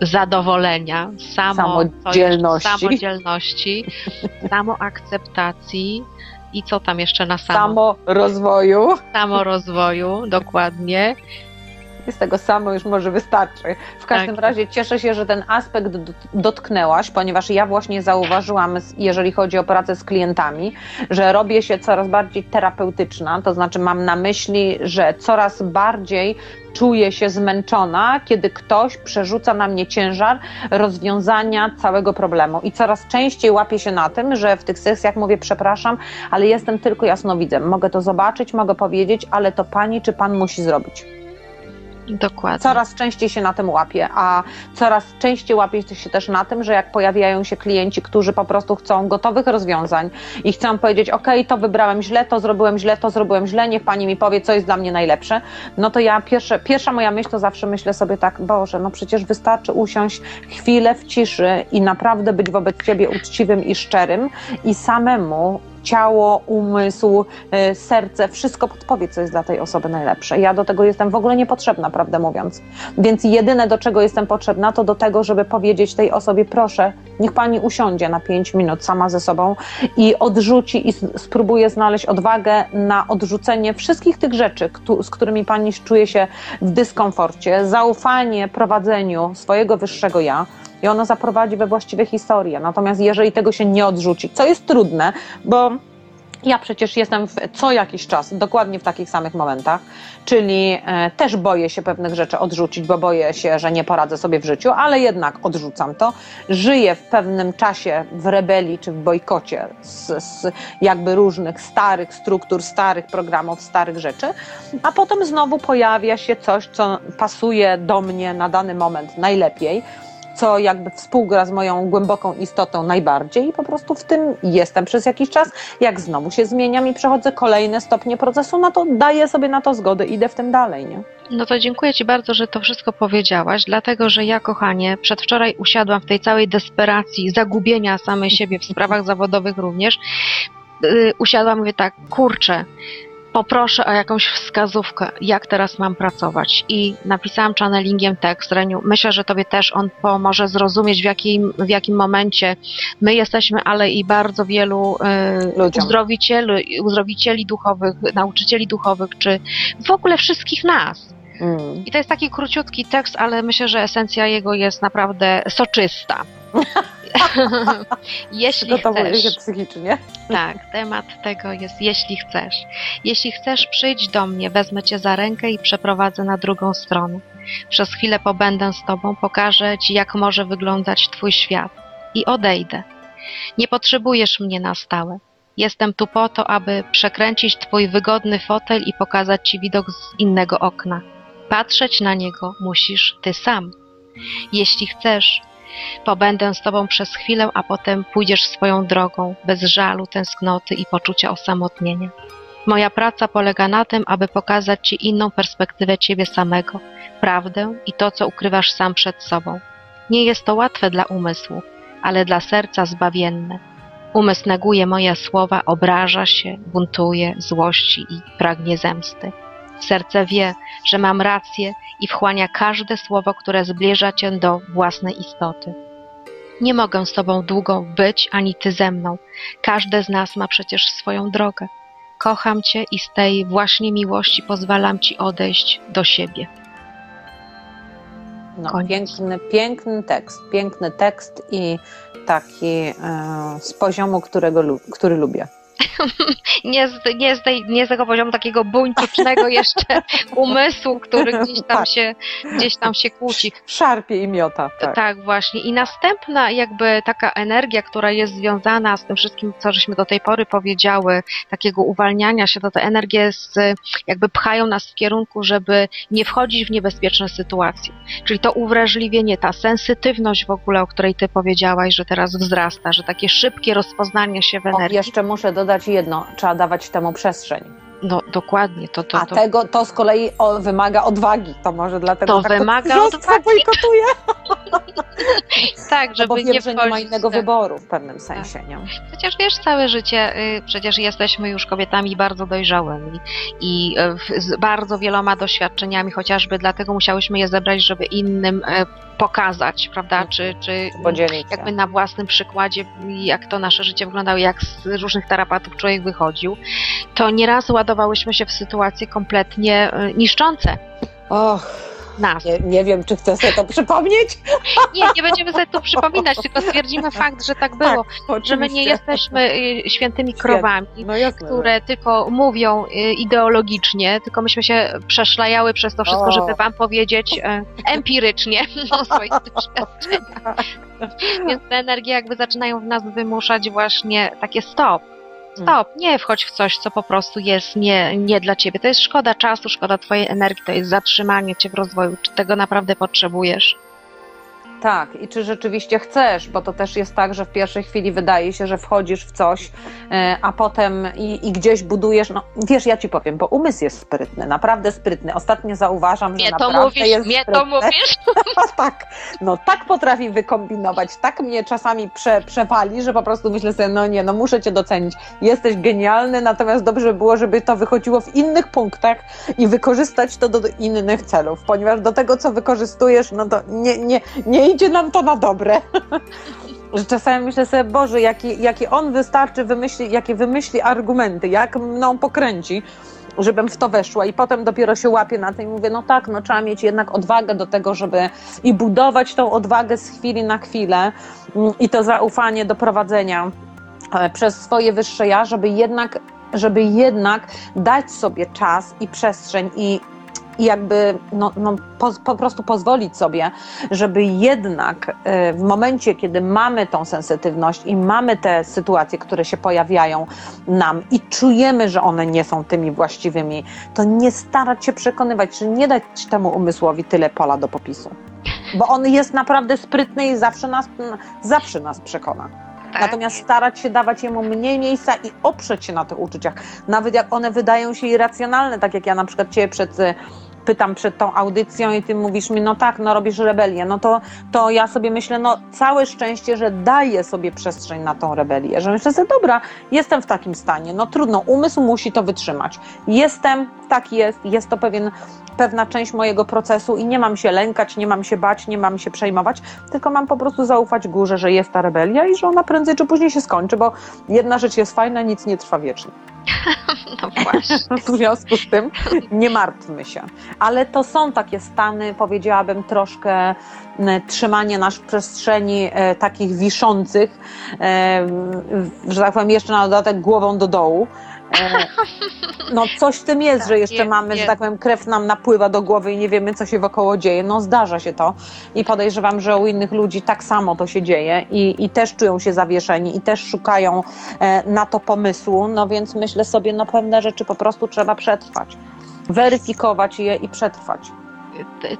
zadowolenia, samo Samodzielności. samodzielności, samoakceptacji i co tam jeszcze na samo, Samo rozwoju. samorozwoju, dokładnie. I z tego samo już może wystarczy. W każdym Tak. razie cieszę się, że ten aspekt dot- dotknęłaś, ponieważ ja właśnie zauważyłam, jeżeli chodzi o pracę z klientami, że robię się coraz bardziej terapeutyczna, to znaczy mam na myśli, że coraz bardziej czuję się zmęczona, kiedy ktoś przerzuca na mnie ciężar rozwiązania całego problemu. I coraz częściej łapię się na tym, że w tych sesjach mówię, przepraszam, ale jestem tylko jasnowidzem. Mogę to zobaczyć, mogę powiedzieć, ale to pani czy pan musi zrobić. Dokładnie. Coraz częściej się na tym łapię, a coraz częściej łapię się też na tym, że jak pojawiają się klienci, którzy po prostu chcą gotowych rozwiązań i chcą powiedzieć, ok, to wybrałem źle, to zrobiłem źle, to zrobiłem źle, niech pani mi powie, co jest dla mnie najlepsze, no to ja pierwsze, pierwsza moja myśl to zawsze myślę sobie tak, Boże, no przecież wystarczy usiąść chwilę w ciszy i naprawdę być wobec ciebie uczciwym i szczerym i samemu ciało, umysł, y, serce, wszystko podpowie, co jest dla tej osoby najlepsze. Ja do tego jestem w ogóle niepotrzebna, prawdę mówiąc. Więc jedyne, do czego jestem potrzebna, to do tego, żeby powiedzieć tej osobie, proszę, niech pani usiądzie na 5 minut sama ze sobą i odrzuci i spróbuje znaleźć odwagę na odrzucenie wszystkich tych rzeczy, z którymi pani czuje się w dyskomforcie, zaufanie prowadzeniu swojego wyższego ja i ono zaprowadzi we właściwe historie. Natomiast jeżeli tego się nie odrzuci, co jest trudne, bo ja przecież jestem w, co jakiś czas dokładnie w takich samych momentach, czyli e, też boję się pewnych rzeczy odrzucić, bo boję się, że nie poradzę sobie w życiu, ale jednak odrzucam to. Żyję w pewnym czasie w rebelii czy w bojkocie z, z jakby różnych starych struktur, starych programów, starych rzeczy, a potem znowu pojawia się coś, co pasuje do mnie na dany moment najlepiej co jakby współgra z moją głęboką istotą najbardziej i po prostu w tym jestem przez jakiś czas. Jak znowu się zmieniam i przechodzę kolejne stopnie procesu, no to daję sobie na to zgodę, idę w tym dalej, nie? No to dziękuję Ci bardzo, że to wszystko powiedziałaś, dlatego że ja, kochanie, przedwczoraj usiadłam w tej całej desperacji, zagubienia samej siebie w sprawach zawodowych również. Yy, usiadłam mówię tak, kurczę, poproszę o jakąś wskazówkę, jak teraz mam pracować. I napisałam channelingiem tekst, Reniu. Myślę, że Tobie też on pomoże zrozumieć, w jakim, w jakim momencie my jesteśmy, ale i bardzo wielu Ludziom. uzdrowicieli, uzdrowicieli duchowych, nauczycieli duchowych, czy w ogóle wszystkich nas. Mm. I to jest taki króciutki tekst, ale myślę, że esencja jego jest naprawdę soczysta. jeśli Przygotowuję się chcesz, psychicznie. tak, temat tego jest jeśli chcesz. Jeśli chcesz, przyjdź do mnie, wezmę cię za rękę i przeprowadzę na drugą stronę. Przez chwilę pobędę z tobą, pokażę ci, jak może wyglądać twój świat. I odejdę. Nie potrzebujesz mnie na stałe. Jestem tu po to, aby przekręcić twój wygodny fotel i pokazać ci widok z innego okna. Patrzeć na niego musisz ty sam. Jeśli chcesz, pobędę z tobą przez chwilę, a potem pójdziesz swoją drogą, bez żalu, tęsknoty i poczucia osamotnienia. Moja praca polega na tym, aby pokazać ci inną perspektywę ciebie samego, prawdę i to, co ukrywasz sam przed sobą. Nie jest to łatwe dla umysłu, ale dla serca zbawienne. Umysł neguje moje słowa, obraża się, buntuje, złości i pragnie zemsty. Serce wie, że mam rację i wchłania każde słowo, które zbliża cię do własnej istoty. Nie mogę z tobą długo być, ani ty ze mną. Każde z nas ma przecież swoją drogę. Kocham cię i z tej właśnie miłości pozwalam ci odejść do siebie. No, Koniec. piękny, piękny tekst, piękny tekst i taki e, z poziomu, którego, który lubię. Nie z, nie z, tej, nie z tego poziomu takiego buńczucznego jeszcze umysłu, który gdzieś tam Tak. się, gdzieś tam się kłóci. Szarpie i miota. Tak. Tak, właśnie. I następna jakby taka energia, która jest związana z tym wszystkim, co żeśmy do tej pory powiedziały, takiego uwalniania się, to te energie z, jakby pchają nas w kierunku, żeby nie wchodzić w niebezpieczne sytuacje. Czyli to uwrażliwienie, ta sensytywność w ogóle, o której ty powiedziałaś, że teraz wzrasta, że takie szybkie rozpoznanie się w O, energii. jeszcze muszę dodać jedno, trzeba dawać temu przestrzeń. No dokładnie, to, to, A to, tego to z kolei o, wymaga odwagi. To może dlatego To tak wymaga żorstwo odwagi. bojkotuję, tak, bo żeby wiem, nie że nie ma innego wyboru w pewnym sensie. Nie? Przecież wiesz, całe życie, y, przecież jesteśmy już kobietami bardzo dojrzałymi i y, z bardzo wieloma doświadczeniami, chociażby dlatego musiałyśmy je zebrać, żeby innym y, pokazać, prawda, czy, czy Podzielić się. jakby na własnym przykładzie, jak to nasze życie wyglądało, jak z różnych tarapatów człowiek wychodził, to nieraz ładowałyśmy się w sytuacje kompletnie niszczące Och, nas. nie, nie wiem, czy chcę sobie to przypomnieć. Nie, nie będziemy sobie to przypominać, tylko stwierdzimy fakt, że tak było, że my nie jesteśmy y, świętymi krowami, No które tylko mówią y, ideologicznie, tylko myśmy się przeszlajały przez to wszystko, O. żeby wam powiedzieć e, empirycznie o swoich doświadczeniach. Więc te energie jakby zaczynają w nas wymuszać właśnie takie stop. Stop, nie wchodź w coś, co po prostu jest nie, nie dla ciebie. To jest szkoda czasu, szkoda twojej energii, to jest zatrzymanie cię w rozwoju. Czy tego naprawdę potrzebujesz? Tak, i czy rzeczywiście chcesz, bo to też jest tak, że w pierwszej chwili wydaje się, że wchodzisz w coś, e, a potem i, i gdzieś budujesz. No wiesz, ja ci powiem, bo umysł jest sprytny, naprawdę sprytny. Ostatnio zauważam, Mnie że to naprawdę mówisz, jest mnie to sprytny. mówisz? tak, no tak potrafi wykombinować, tak mnie czasami prze, przewali, że po prostu myślę sobie, no nie, no muszę cię docenić. Jesteś genialny, natomiast dobrze by było, żeby to wychodziło w innych punktach i wykorzystać to do, do innych celów, ponieważ do tego, co wykorzystujesz, no to nie, nie, nie idzie nam to na dobre. Że czasami myślę sobie, Boże, jaki, jaki on wystarczy, wymyśli, jakie wymyśli argumenty, jak mną pokręci, żebym w to weszła i potem dopiero się łapię na tym i mówię, no tak, no trzeba mieć jednak odwagę do tego, żeby i budować tą odwagę z chwili na chwilę mm, i to zaufanie do prowadzenia e, przez swoje wyższe ja, żeby jednak, żeby jednak dać sobie czas i przestrzeń i i jakby no, no, po, po prostu pozwolić sobie, żeby jednak e, w momencie, kiedy mamy tą sensytywność i mamy te sytuacje, które się pojawiają nam i czujemy, że one nie są tymi właściwymi, to nie starać się przekonywać, że nie dać temu umysłowi tyle pola do popisu. Bo on jest naprawdę sprytny i zawsze nas, zawsze nas przekona. Tak. Natomiast starać się dawać jemu mniej miejsca i oprzeć się na tych uczuciach. Nawet jak one wydają się irracjonalne, tak jak ja na przykład Ciebie przed, e, pytam przed tą audycją i Ty mówisz mi, no tak, no robisz rebelię, no to, to ja sobie myślę, no całe szczęście, że daję sobie przestrzeń na tą rebelię, że myślę sobie, dobra, jestem w takim stanie, no trudno, umysł musi to wytrzymać. Jestem, tak jest, jest to pewien pewna część mojego procesu i nie mam się lękać, nie mam się bać, nie mam się przejmować, tylko mam po prostu zaufać górze, że jest ta rebelia i że ona prędzej czy później się skończy, bo jedna rzecz jest fajna, nic nie trwa wiecznie. No właśnie. W związku z tym nie martwmy się. Ale to są takie stany, powiedziałabym, troszkę m, trzymanie nas w przestrzeni e, takich wiszących, e, że tak powiem, jeszcze na dodatek głową do dołu. E, no coś w tym jest, Tak, że jeszcze mamy, że jest. tak powiem, krew nam napływa do głowy i nie wiemy, co się wokoło dzieje. No zdarza się to i podejrzewam, że u innych ludzi tak samo to się dzieje i, i też czują się zawieszeni i też szukają e, na to pomysłu, no więc myślę sobie, no pewne rzeczy po prostu trzeba przetrwać. Weryfikować je i przetrwać.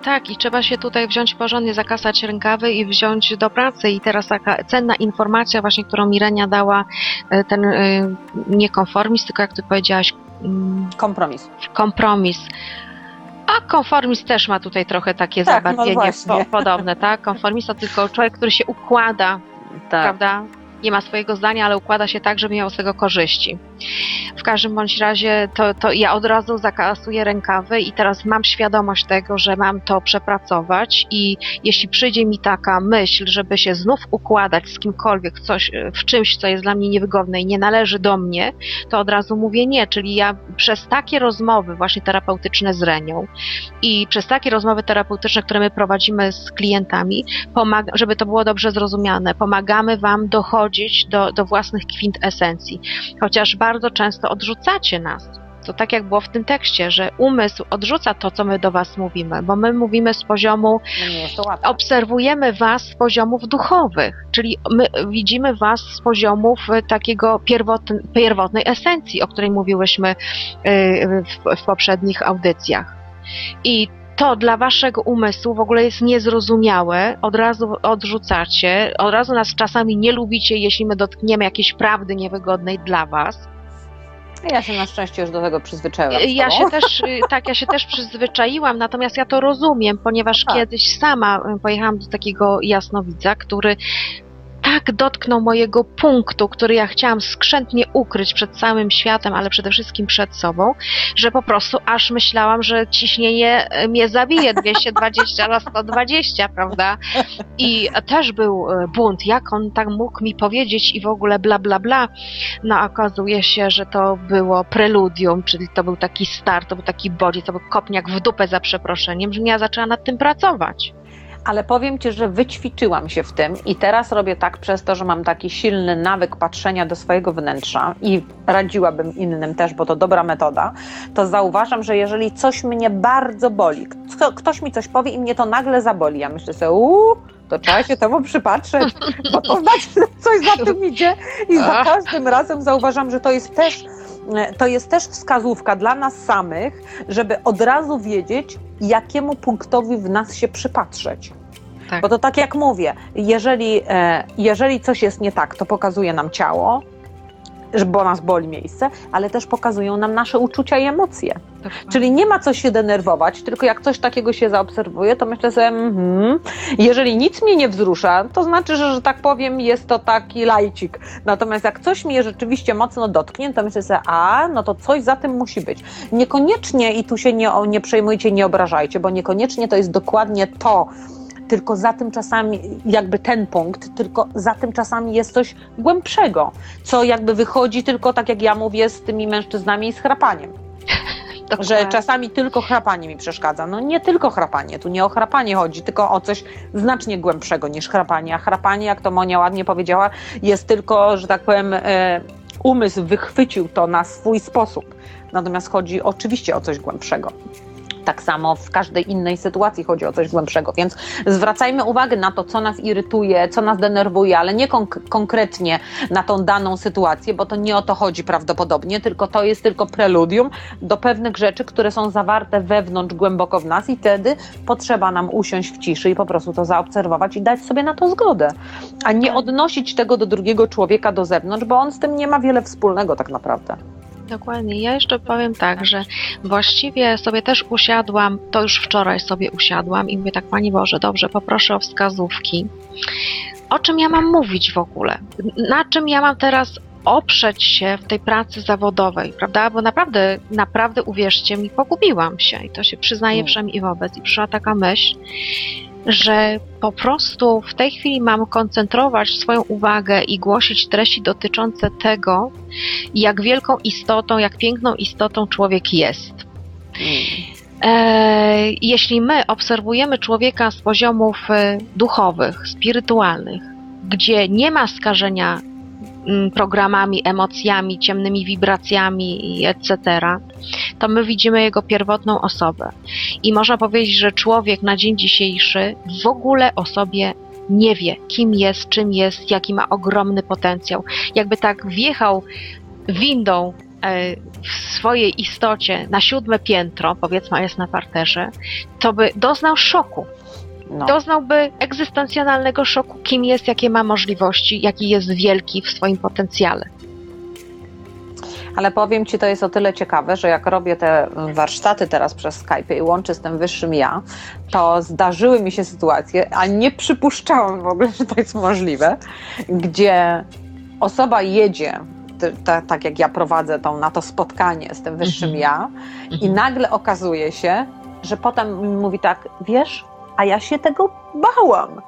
Tak, i trzeba się tutaj wziąć porządnie, zakasać rękawy i wziąć do pracy. I teraz taka cenna informacja właśnie, którą Mirenia dała, e, ten e, nie konformizm, tylko jak ty powiedziałaś, mm, Kompromis. kompromis. A konformizm też ma tutaj trochę takie Tak, no zabarwienie po, podobne, tak? Konformist to tylko człowiek, który się układa, Tak. prawda? Nie ma swojego zdania, ale układa się tak, żeby miał z tego korzyści. W każdym bądź razie to, to ja od razu zakasuję rękawy i teraz mam świadomość tego, że mam to przepracować i jeśli przyjdzie mi taka myśl, żeby się znów układać z kimkolwiek coś, w czymś, co jest dla mnie niewygodne i nie należy do mnie, to od razu mówię nie, czyli ja przez takie rozmowy właśnie terapeutyczne z Renią i przez takie rozmowy terapeutyczne, które my prowadzimy z klientami, pomaga, żeby to było dobrze zrozumiane, pomagamy Wam dochodzić do, do własnych kwintesencji. Chociaż bardzo często odrzucacie nas. To tak jak było w tym tekście, że umysł odrzuca to, co my do Was mówimy, bo my mówimy z poziomu, No obserwujemy Was z poziomów duchowych, czyli my widzimy Was z poziomów e, takiego pierwotn, pierwotnej esencji, o której mówiłyśmy e, w, w poprzednich audycjach. I to dla waszego umysłu w ogóle jest niezrozumiałe, od razu odrzucacie, od razu nas czasami nie lubicie, jeśli my dotkniemy jakiejś prawdy niewygodnej dla was. Ja się na szczęście już do tego przyzwyczaiłam. Ja się też, y, tak, ja się też przyzwyczaiłam, natomiast ja to rozumiem, ponieważ Tak. kiedyś sama y, pojechałam do takiego jasnowidza, który tak dotknął mojego punktu, który ja chciałam skrzętnie ukryć przed całym światem, ale przede wszystkim przed sobą, że po prostu aż myślałam, że ciśnienie y, mnie zabije 220 na 120, prawda? I też był y, bunt, jak on tak mógł mi powiedzieć i w ogóle bla bla bla. No okazuje się, że to było preludium, czyli to był taki start, to był taki bodziec, to był kopniak w dupę za przeproszeniem, że ja zaczęłam nad tym pracować. Ale powiem Ci, że wyćwiczyłam się w tym i teraz robię tak przez to, że mam taki silny nawyk patrzenia do swojego wnętrza i radziłabym innym też, bo to dobra metoda, to zauważam, że jeżeli coś mnie bardzo boli, kto, ktoś mi coś powie i mnie to nagle zaboli, ja myślę sobie, uuu, to trzeba się temu przypatrzeć, bo to znaczy, że coś za tym idzie i za każdym razem zauważam, że to jest też to jest też wskazówka dla nas samych, żeby od razu wiedzieć, jakiemu punktowi w nas się przypatrzeć. Tak. Bo to tak jak mówię, jeżeli, e, jeżeli coś jest nie tak, to pokazuje nam ciało, bo nas boli miejsce, ale też pokazują nam nasze uczucia i emocje. Czyli nie ma co się denerwować, tylko jak coś takiego się zaobserwuje, to myślę sobie, mhm, jeżeli nic mnie nie wzrusza, to znaczy, że, że tak powiem, jest to taki lajcik. Natomiast jak coś mnie rzeczywiście mocno dotknie, to myślę sobie, a, no to coś za tym musi być. Niekoniecznie, i tu się nie, nie przejmujcie, nie obrażajcie, bo niekoniecznie to jest dokładnie to, tylko za tym czasami, jakby ten punkt, tylko za tym czasami jest coś głębszego, co jakby wychodzi tylko, tak jak ja mówię, z tymi mężczyznami i z chrapaniem że Dokładnie. czasami tylko chrapanie mi przeszkadza. No nie tylko chrapanie, tu nie o chrapanie chodzi, tylko o coś znacznie głębszego niż chrapanie. A chrapanie, jak to Monia ładnie powiedziała, jest tylko, że tak powiem, e, umysł wychwycił to na swój sposób. Natomiast chodzi oczywiście o coś głębszego. Tak samo w każdej innej sytuacji chodzi o coś głębszego, więc zwracajmy uwagę na to, co nas irytuje, co nas denerwuje, ale nie konk- konkretnie na tą daną sytuację, bo to nie o to chodzi prawdopodobnie, tylko to jest tylko preludium do pewnych rzeczy, które są zawarte wewnątrz, głęboko w nas i wtedy potrzeba nam usiąść w ciszy i po prostu to zaobserwować i dać sobie na to zgodę, a nie odnosić tego do drugiego człowieka do zewnątrz, bo on z tym nie ma wiele wspólnego tak naprawdę. Dokładnie. Ja jeszcze powiem tak, że właściwie sobie też usiadłam, to już wczoraj sobie usiadłam i mówię tak, Pani Boże, dobrze, poproszę o wskazówki. O czym ja mam mówić w ogóle? Na czym ja mam teraz oprzeć się w tej pracy zawodowej, prawda? Bo naprawdę, naprawdę uwierzcie mi, pogubiłam się i to się przyznaję Mm. wszem i wobec. I przyszła taka myśl, że po prostu w tej chwili mam koncentrować swoją uwagę i głosić treści dotyczące tego, jak wielką istotą, jak piękną istotą człowiek jest. E, jeśli my obserwujemy człowieka z poziomów e, duchowych, spirytualnych, gdzie nie ma skażenia programami, emocjami, ciemnymi wibracjami etc., to my widzimy jego pierwotną osobę. I można powiedzieć, że człowiek na dzień dzisiejszy w ogóle o sobie nie wie, kim jest, czym jest, jaki ma ogromny potencjał. Jakby tak wjechał windą e, w swojej istocie na siódme piętro, powiedzmy, jest na parterze, to by doznał szoku. No. Doznałby egzystencjonalnego szoku, kim jest, jakie ma możliwości, jaki jest wielki w swoim potencjale. Ale powiem Ci, to jest o tyle ciekawe, że jak robię te warsztaty teraz przez Skype i łączę z tym wyższym ja, to zdarzyły mi się sytuacje, a nie przypuszczałam w ogóle, że to jest możliwe, gdzie osoba jedzie, tak jak ja prowadzę tą, na to spotkanie z tym wyższym Mhm. ja i nagle okazuje się, że potem mi mówi tak, wiesz, a ja się tego bałam.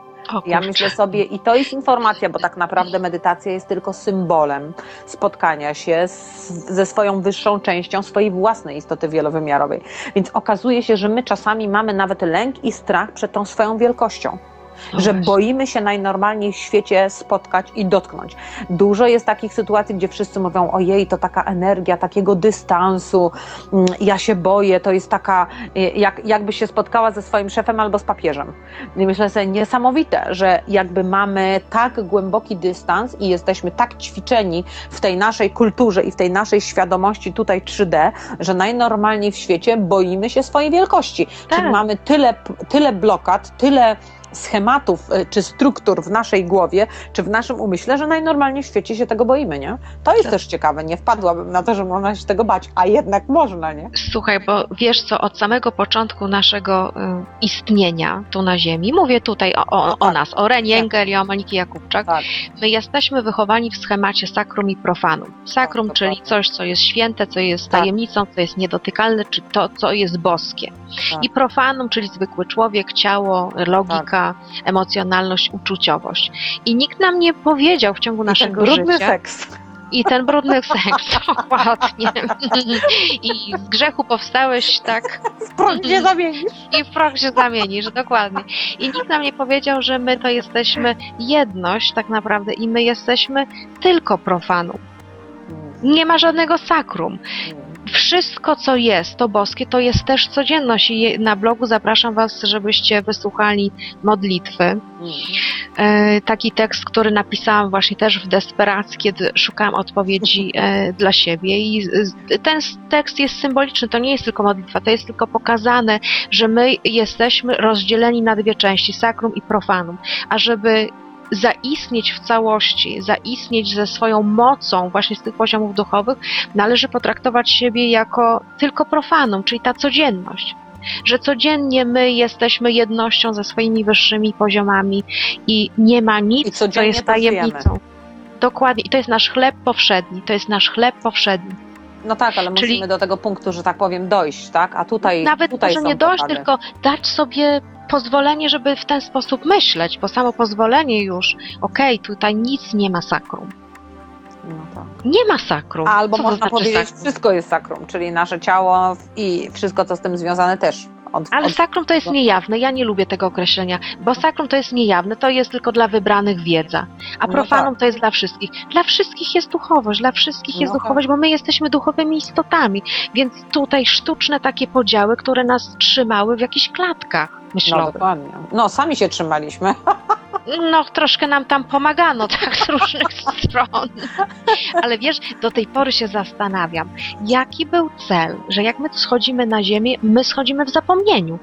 Ja myślę sobie, i to jest informacja, bo tak naprawdę medytacja jest tylko symbolem spotkania się z, ze swoją wyższą częścią swojej własnej istoty wielowymiarowej. Więc okazuje się, że my czasami mamy nawet lęk i strach przed tą swoją wielkością. No że właśnie. boimy się najnormalniej w świecie spotkać i dotknąć. Dużo jest takich sytuacji, gdzie wszyscy mówią: Ojej, to taka energia, takiego dystansu, mm, ja się boję, to jest taka, y, jak, jakby się spotkała ze swoim szefem albo z papieżem. I myślę sobie, niesamowite, że jakby mamy tak głęboki dystans i jesteśmy tak ćwiczeni w tej naszej kulturze i w tej naszej świadomości tutaj 3D, że najnormalniej w świecie boimy się swojej wielkości. Tak. Czyli mamy tyle, tyle blokad, tyle schematów y, czy struktur w naszej głowie, czy w naszym umyśle, że najnormalniej w świecie się tego boimy, nie? To jest Tak. też ciekawe, nie wpadłabym na to, że można się tego bać, a jednak można, nie? Słuchaj, bo wiesz co, od samego początku naszego y, istnienia tu na Ziemi, mówię tutaj o, o, No o tak. nas, o Reni Engel i o Moniki Jakubczak, Tak. my jesteśmy wychowani w schemacie sakrum i profanum. Sakrum, Tak, czyli coś, co jest święte, co jest Tak. tajemnicą, co jest niedotykalne, czy to, co jest boskie. Tak. I profanum, czyli zwykły człowiek, ciało, logika, Emocjonalność, uczuciowość. I nikt nam nie powiedział w ciągu I ten naszego brudny życia... seks. I ten brudny seks, dokładnie. I z grzechu powstałeś, tak, W prąd nie zamienisz. i w proch się zamienisz, dokładnie. I nikt nam nie powiedział, że my to jesteśmy jedność tak naprawdę i my jesteśmy tylko profanum. Nie ma żadnego sakrum. Wszystko, co jest, to boskie, to jest też codzienność. I na blogu zapraszam Was, żebyście wysłuchali modlitwy. Mm. E, taki tekst, który napisałam właśnie też w desperacji, kiedy szukałam odpowiedzi e, dla siebie. I ten tekst jest symboliczny, to nie jest tylko modlitwa, to jest tylko pokazane, że my jesteśmy rozdzieleni na dwie części, sakrum i profanum. A żeby zaistnieć w całości, zaistnieć ze swoją mocą właśnie z tych poziomów duchowych, należy potraktować siebie jako tylko profanum, czyli ta codzienność. Że codziennie my jesteśmy jednością ze swoimi wyższymi poziomami i nie ma nic, co jest tajemnicą. Dokładnie. I to jest nasz chleb powszedni. To jest nasz chleb powszedni. No tak, ale Czyli- musimy do tego punktu, że tak powiem, dojść, tak? A tutaj Nawet tutaj może nie dojść, tylko dać sobie pozwolenie, żeby w ten sposób myśleć, bo samo pozwolenie już, okej, tutaj nic nie ma sakrum. No tak. Nie ma sakrum. Albo Co można znaczy powiedzieć, sakrum? wszystko jest sakrum, czyli nasze ciało i wszystko, co z tym związane też. Od, Ale od, sakrum to jest niejawne, ja nie lubię tego określenia, bo sakrum to jest niejawne, to jest tylko dla wybranych wiedza, a No profanum to jest dla wszystkich. Dla wszystkich jest duchowość, dla wszystkich jest No tak. duchowość, bo my jesteśmy duchowymi istotami, więc tutaj sztuczne takie podziały, które nas trzymały w jakichś klatkach no myślowych. dokładnie. No sami się trzymaliśmy. No, troszkę nam tam pomagano, tak, z różnych stron. Ale wiesz, do tej pory się zastanawiam, jaki był cel, że jak my schodzimy na ziemię, my schodzimy w zapomnieniu.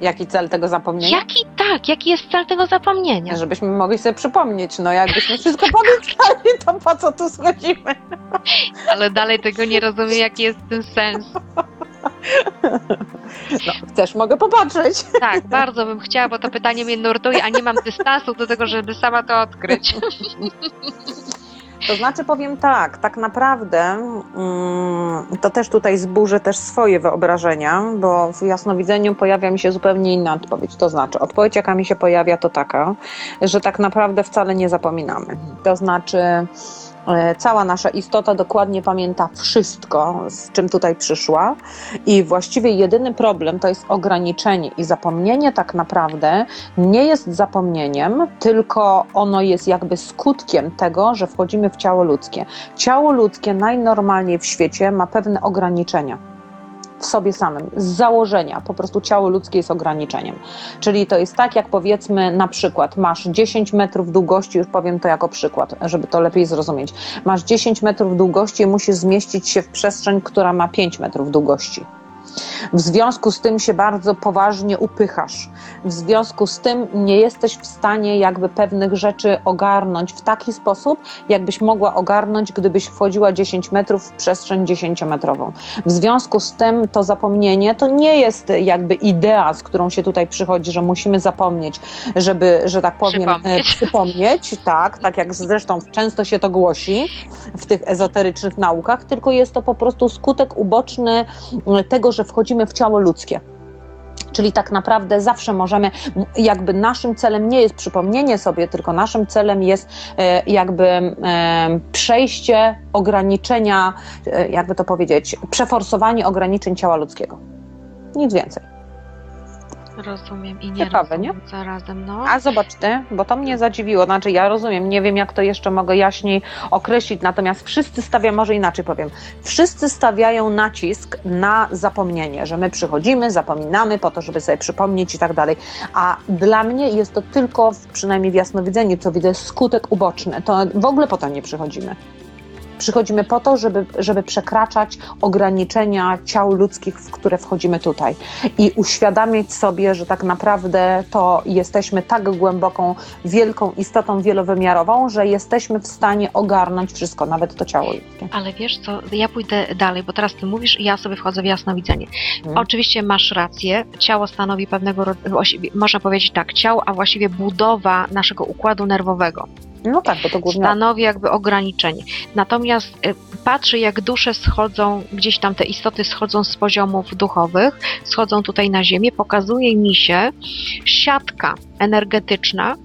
Jaki cel tego zapomnienia? Jaki tak, jaki jest cel tego zapomnienia? Żebyśmy mogli sobie przypomnieć, no jakbyśmy wszystko pamiętali, to po co tu schodzimy? Ale dalej tego nie rozumiem, jaki jest ten sens. No, chcesz, mogę popatrzeć. Tak, bardzo bym chciała, bo to pytanie mnie nurtuje, a nie mam dystansu do tego, żeby sama to odkryć. To znaczy powiem tak, tak naprawdę mm, to też tutaj zburzę też swoje wyobrażenia, bo w jasnowidzeniu pojawia mi się zupełnie inna odpowiedź. To znaczy, odpowiedź jaka mi się pojawia to taka, że tak naprawdę wcale nie zapominamy. To znaczy cała nasza istota dokładnie pamięta wszystko, z czym tutaj przyszła i właściwie jedyny problem to jest ograniczenie i zapomnienie tak naprawdę nie jest zapomnieniem, tylko ono jest jakby skutkiem tego, że wchodzimy w ciało ludzkie. Ciało ludzkie najnormalniej w świecie ma pewne ograniczenia. W sobie samym, z założenia, po prostu ciało ludzkie jest ograniczeniem. Czyli to jest tak, jak powiedzmy, na przykład masz 10 metrów długości, już powiem to jako przykład, żeby to lepiej zrozumieć. Masz 10 metrów długości i musisz zmieścić się w przestrzeń, która ma 5 metrów długości. W związku z tym się bardzo poważnie upychasz. W związku z tym nie jesteś w stanie jakby pewnych rzeczy ogarnąć w taki sposób, jakbyś mogła ogarnąć, gdybyś wchodziła 10 metrów w przestrzeń 10-metrową. W związku z tym to zapomnienie to nie jest jakby idea, z którą się tutaj przychodzi, że musimy zapomnieć, żeby, że tak powiem, Przypomnieć. e, przypomnieć, tak, tak jak zresztą często się to głosi w tych ezoterycznych naukach, tylko jest to po prostu skutek uboczny tego, że wchodzimy w ciało ludzkie. Czyli tak naprawdę zawsze możemy, jakby naszym celem nie jest przypomnienie sobie, tylko naszym celem jest e, jakby e, przejście ograniczenia, e, jakby to powiedzieć, przeforsowanie ograniczeń ciała ludzkiego. Nic więcej. Rozumiem i nie Ciekawe, rozumiem zarazem, no. A zobacz ty, bo to mnie zadziwiło. Znaczy, ja rozumiem, nie wiem, jak to jeszcze mogę jaśniej określić, natomiast wszyscy stawiają, może inaczej powiem, wszyscy stawiają nacisk na zapomnienie, że my przychodzimy, zapominamy po to, żeby sobie przypomnieć i tak dalej. A dla mnie jest to tylko, w- przynajmniej w jasnowidzeniu, co widzę, skutek uboczny. To w ogóle po to nie przychodzimy. Przychodzimy po to, żeby, żeby przekraczać ograniczenia ciał ludzkich, w które wchodzimy tutaj i uświadamiać sobie, że tak naprawdę to jesteśmy tak głęboką, wielką istotą wielowymiarową, że jesteśmy w stanie ogarnąć wszystko, nawet to ciało ludzkie. Ale wiesz co, ja pójdę dalej, bo teraz ty mówisz i ja sobie wchodzę w jasnowidzenie. Mhm. Oczywiście masz rację, ciało stanowi pewnego rodzaju, można powiedzieć tak, ciało, a właściwie budowa naszego układu nerwowego. No tak, bo to głównie stanowi jakby ograniczenie. Natomiast y, patrzę, jak dusze schodzą, gdzieś tam te istoty schodzą z poziomów duchowych, schodzą tutaj na ziemię, pokazuje mi się siatka energetyczna,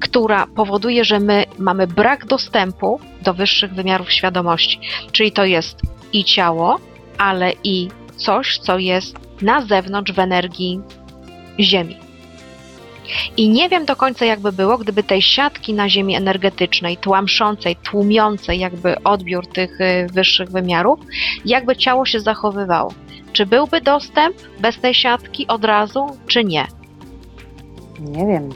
która powoduje, że my mamy brak dostępu do wyższych wymiarów świadomości. Czyli to jest i ciało, ale i coś, co jest na zewnątrz w energii Ziemi. I nie wiem do końca, jakby było, gdyby tej siatki na Ziemi energetycznej, tłamszącej, tłumiącej jakby odbiór tych y, wyższych wymiarów, jakby ciało się zachowywało. Czy byłby dostęp bez tej siatki od razu, czy nie? Nie wiem.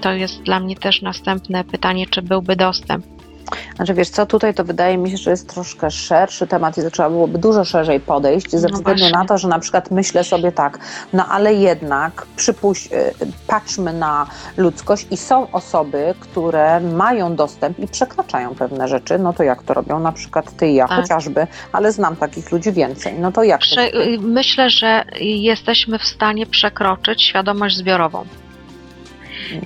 To jest dla mnie też następne pytanie, czy byłby dostęp. Znaczy wiesz co, tutaj to wydaje mi się, że jest troszkę szerszy temat i to trzeba byłoby dużo szerzej podejść, ze No względu właśnie. na to, że na przykład myślę sobie tak, no ale jednak przypuść, y, patrzmy na ludzkość i są osoby, które mają dostęp i przekraczają pewne rzeczy, no to jak to robią? Na przykład ty i ja Tak. chociażby, ale znam takich ludzi więcej, no to jak Prze- y, myślę, że jesteśmy w stanie przekroczyć świadomość zbiorową.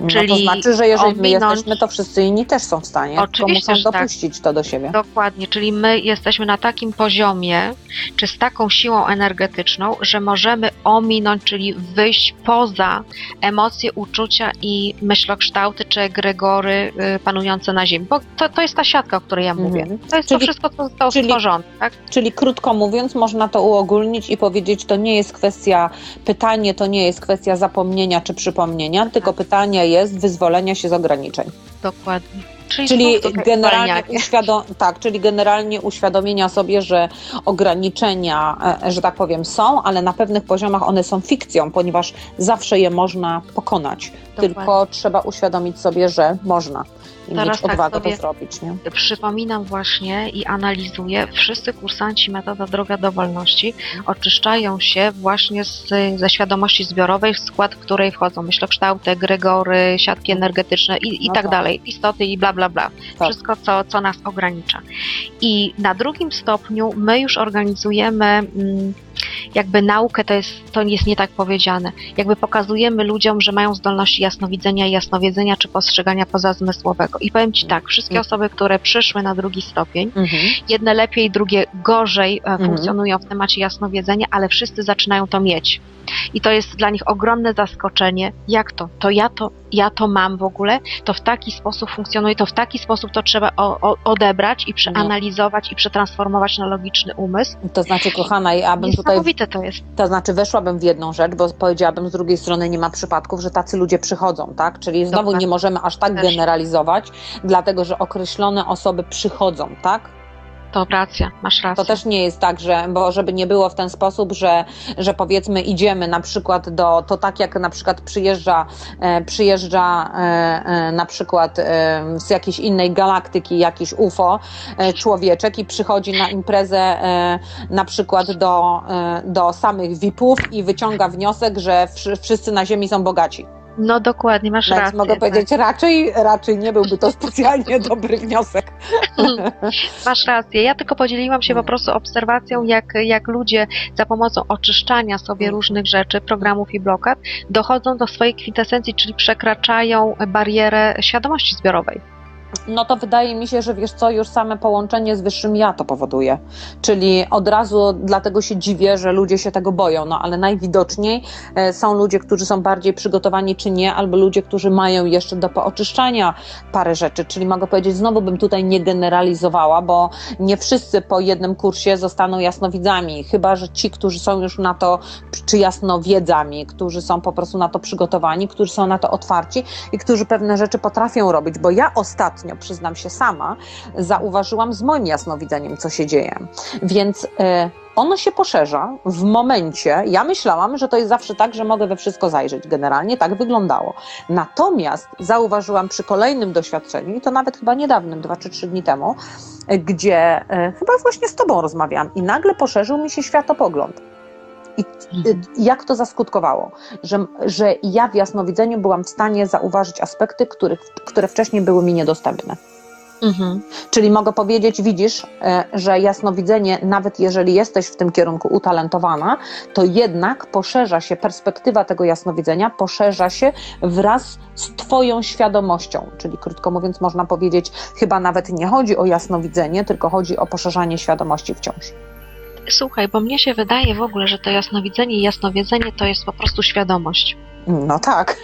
No czyli to znaczy, że jeżeli my ominąć- jesteśmy, to wszyscy inni też są w stanie, Oczywiście, muszą tak. dopuścić to do siebie. Dokładnie, czyli my jesteśmy na takim poziomie, czy z taką siłą energetyczną, że możemy ominąć, czyli wyjść poza emocje, uczucia i myślokształty czy egregory y, panujące na Ziemi. Bo to, to jest ta siatka, o której ja mówię. Mhm. To jest Czyli- to wszystko, co zostało czyli- stworzone. Tak? Czyli krótko mówiąc, można to uogólnić i powiedzieć, to nie jest kwestia, pytanie to nie jest kwestia zapomnienia czy przypomnienia, tylko pytanie jest wyzwolenia się z ograniczeń. Dokładnie. Czyli, Czyli generalnie, uświadom, tak, czyli generalnie uświadomienia sobie, że ograniczenia, e, że tak powiem, są, ale na pewnych poziomach one są fikcją, ponieważ zawsze je można pokonać. Tylko trzeba uświadomić sobie, że można i Teraz mieć tak odwagę to zrobić. Nie? Przypominam właśnie i analizuję, wszyscy kursanci metoda Droga do Wolności oczyszczają się właśnie z, ze świadomości zbiorowej, w skład której wchodzą myślokształty, egregory, siatki energetyczne i, i No tak tak. dalej, istoty i bla bla bla. Tak. Wszystko, co, co nas ogranicza. I na drugim stopniu my już organizujemy mm, jakby naukę, to jest, to jest nie tak powiedziane, jakby pokazujemy ludziom, że mają zdolności jasnowidzenia i jasnowiedzenia czy postrzegania pozazmysłowego. I powiem Ci tak, wszystkie Mhm. osoby, które przyszły na drugi stopień, Mhm. jedne lepiej, drugie gorzej e, Mhm. funkcjonują w temacie jasnowiedzenia, ale wszyscy zaczynają to mieć. I to jest dla nich ogromne zaskoczenie. Jak to? To ja to, ja to mam w ogóle? To w taki sposób funkcjonuje, to w taki sposób to trzeba o, odebrać i przeanalizować i przetransformować na logiczny umysł. To znaczy, kochana, ja bym tutaj to jest. To znaczy weszłabym w jedną rzecz, bo powiedziałabym z drugiej strony nie ma przypadków, że tacy ludzie przychodzą, tak? Czyli znowu Dokładnie. nie możemy aż tak Też. generalizować, dlatego że określone osoby przychodzą, tak? To racja, masz rację. To też nie jest tak, że, bo żeby nie było w ten sposób, że, że powiedzmy idziemy na przykład do, to tak jak na przykład przyjeżdża, e, przyjeżdża e, e, na przykład e, z jakiejś innej galaktyki jakiś UFO e, człowieczek i przychodzi na imprezę e, na przykład do, do samych VIP-ów i wyciąga wniosek, że wszy, wszyscy na Ziemi są bogaci. No dokładnie, masz Więc rację. mogę tak. powiedzieć, raczej, raczej nie byłby to specjalnie dobry wniosek. Masz rację. Ja tylko podzieliłam się po prostu obserwacją, jak, jak ludzie za pomocą oczyszczania sobie Mm. różnych rzeczy, programów i blokad dochodzą do swojej kwintesencji, czyli przekraczają barierę świadomości zbiorowej. No to wydaje mi się, że wiesz co, już same połączenie z wyższym ja to powoduje. Czyli od razu dlatego się dziwię, że ludzie się tego boją, no ale najwidoczniej e, są ludzie, którzy są bardziej przygotowani czy nie, albo ludzie, którzy mają jeszcze do pooczyszczania parę rzeczy. Czyli mogę powiedzieć, znowu bym tutaj nie generalizowała, bo nie wszyscy po jednym kursie zostaną jasnowidzami, chyba że ci, którzy są już na to, czy jasnowiedzami, którzy są po prostu na to przygotowani, którzy są na to otwarci i którzy pewne rzeczy potrafią robić, bo ja ostatnio, przyznam się sama, zauważyłam z moim jasnowidzeniem, co się dzieje. Więc e, ono się poszerza w momencie, ja myślałam, że to jest zawsze tak, że mogę we wszystko zajrzeć. Generalnie tak wyglądało. Natomiast zauważyłam przy kolejnym doświadczeniu, i to nawet chyba niedawnym, dwa czy trzy dni temu, gdzie e, chyba właśnie z Tobą rozmawiałam i nagle poszerzył mi się światopogląd. I y, jak to zaskutkowało? Że, że ja w jasnowidzeniu byłam w stanie zauważyć aspekty, których, które wcześniej były mi niedostępne. Mhm. Czyli mogę powiedzieć, widzisz, e, że jasnowidzenie, nawet jeżeli jesteś w tym kierunku utalentowana, to jednak poszerza się perspektywa tego jasnowidzenia, poszerza się wraz z Twoją świadomością. Czyli krótko mówiąc, można powiedzieć, chyba nawet nie chodzi o jasnowidzenie, tylko chodzi o poszerzanie świadomości wciąż. Słuchaj, bo mnie się wydaje w ogóle, że to jasnowidzenie i jasnowiedzenie to jest po prostu świadomość. No tak.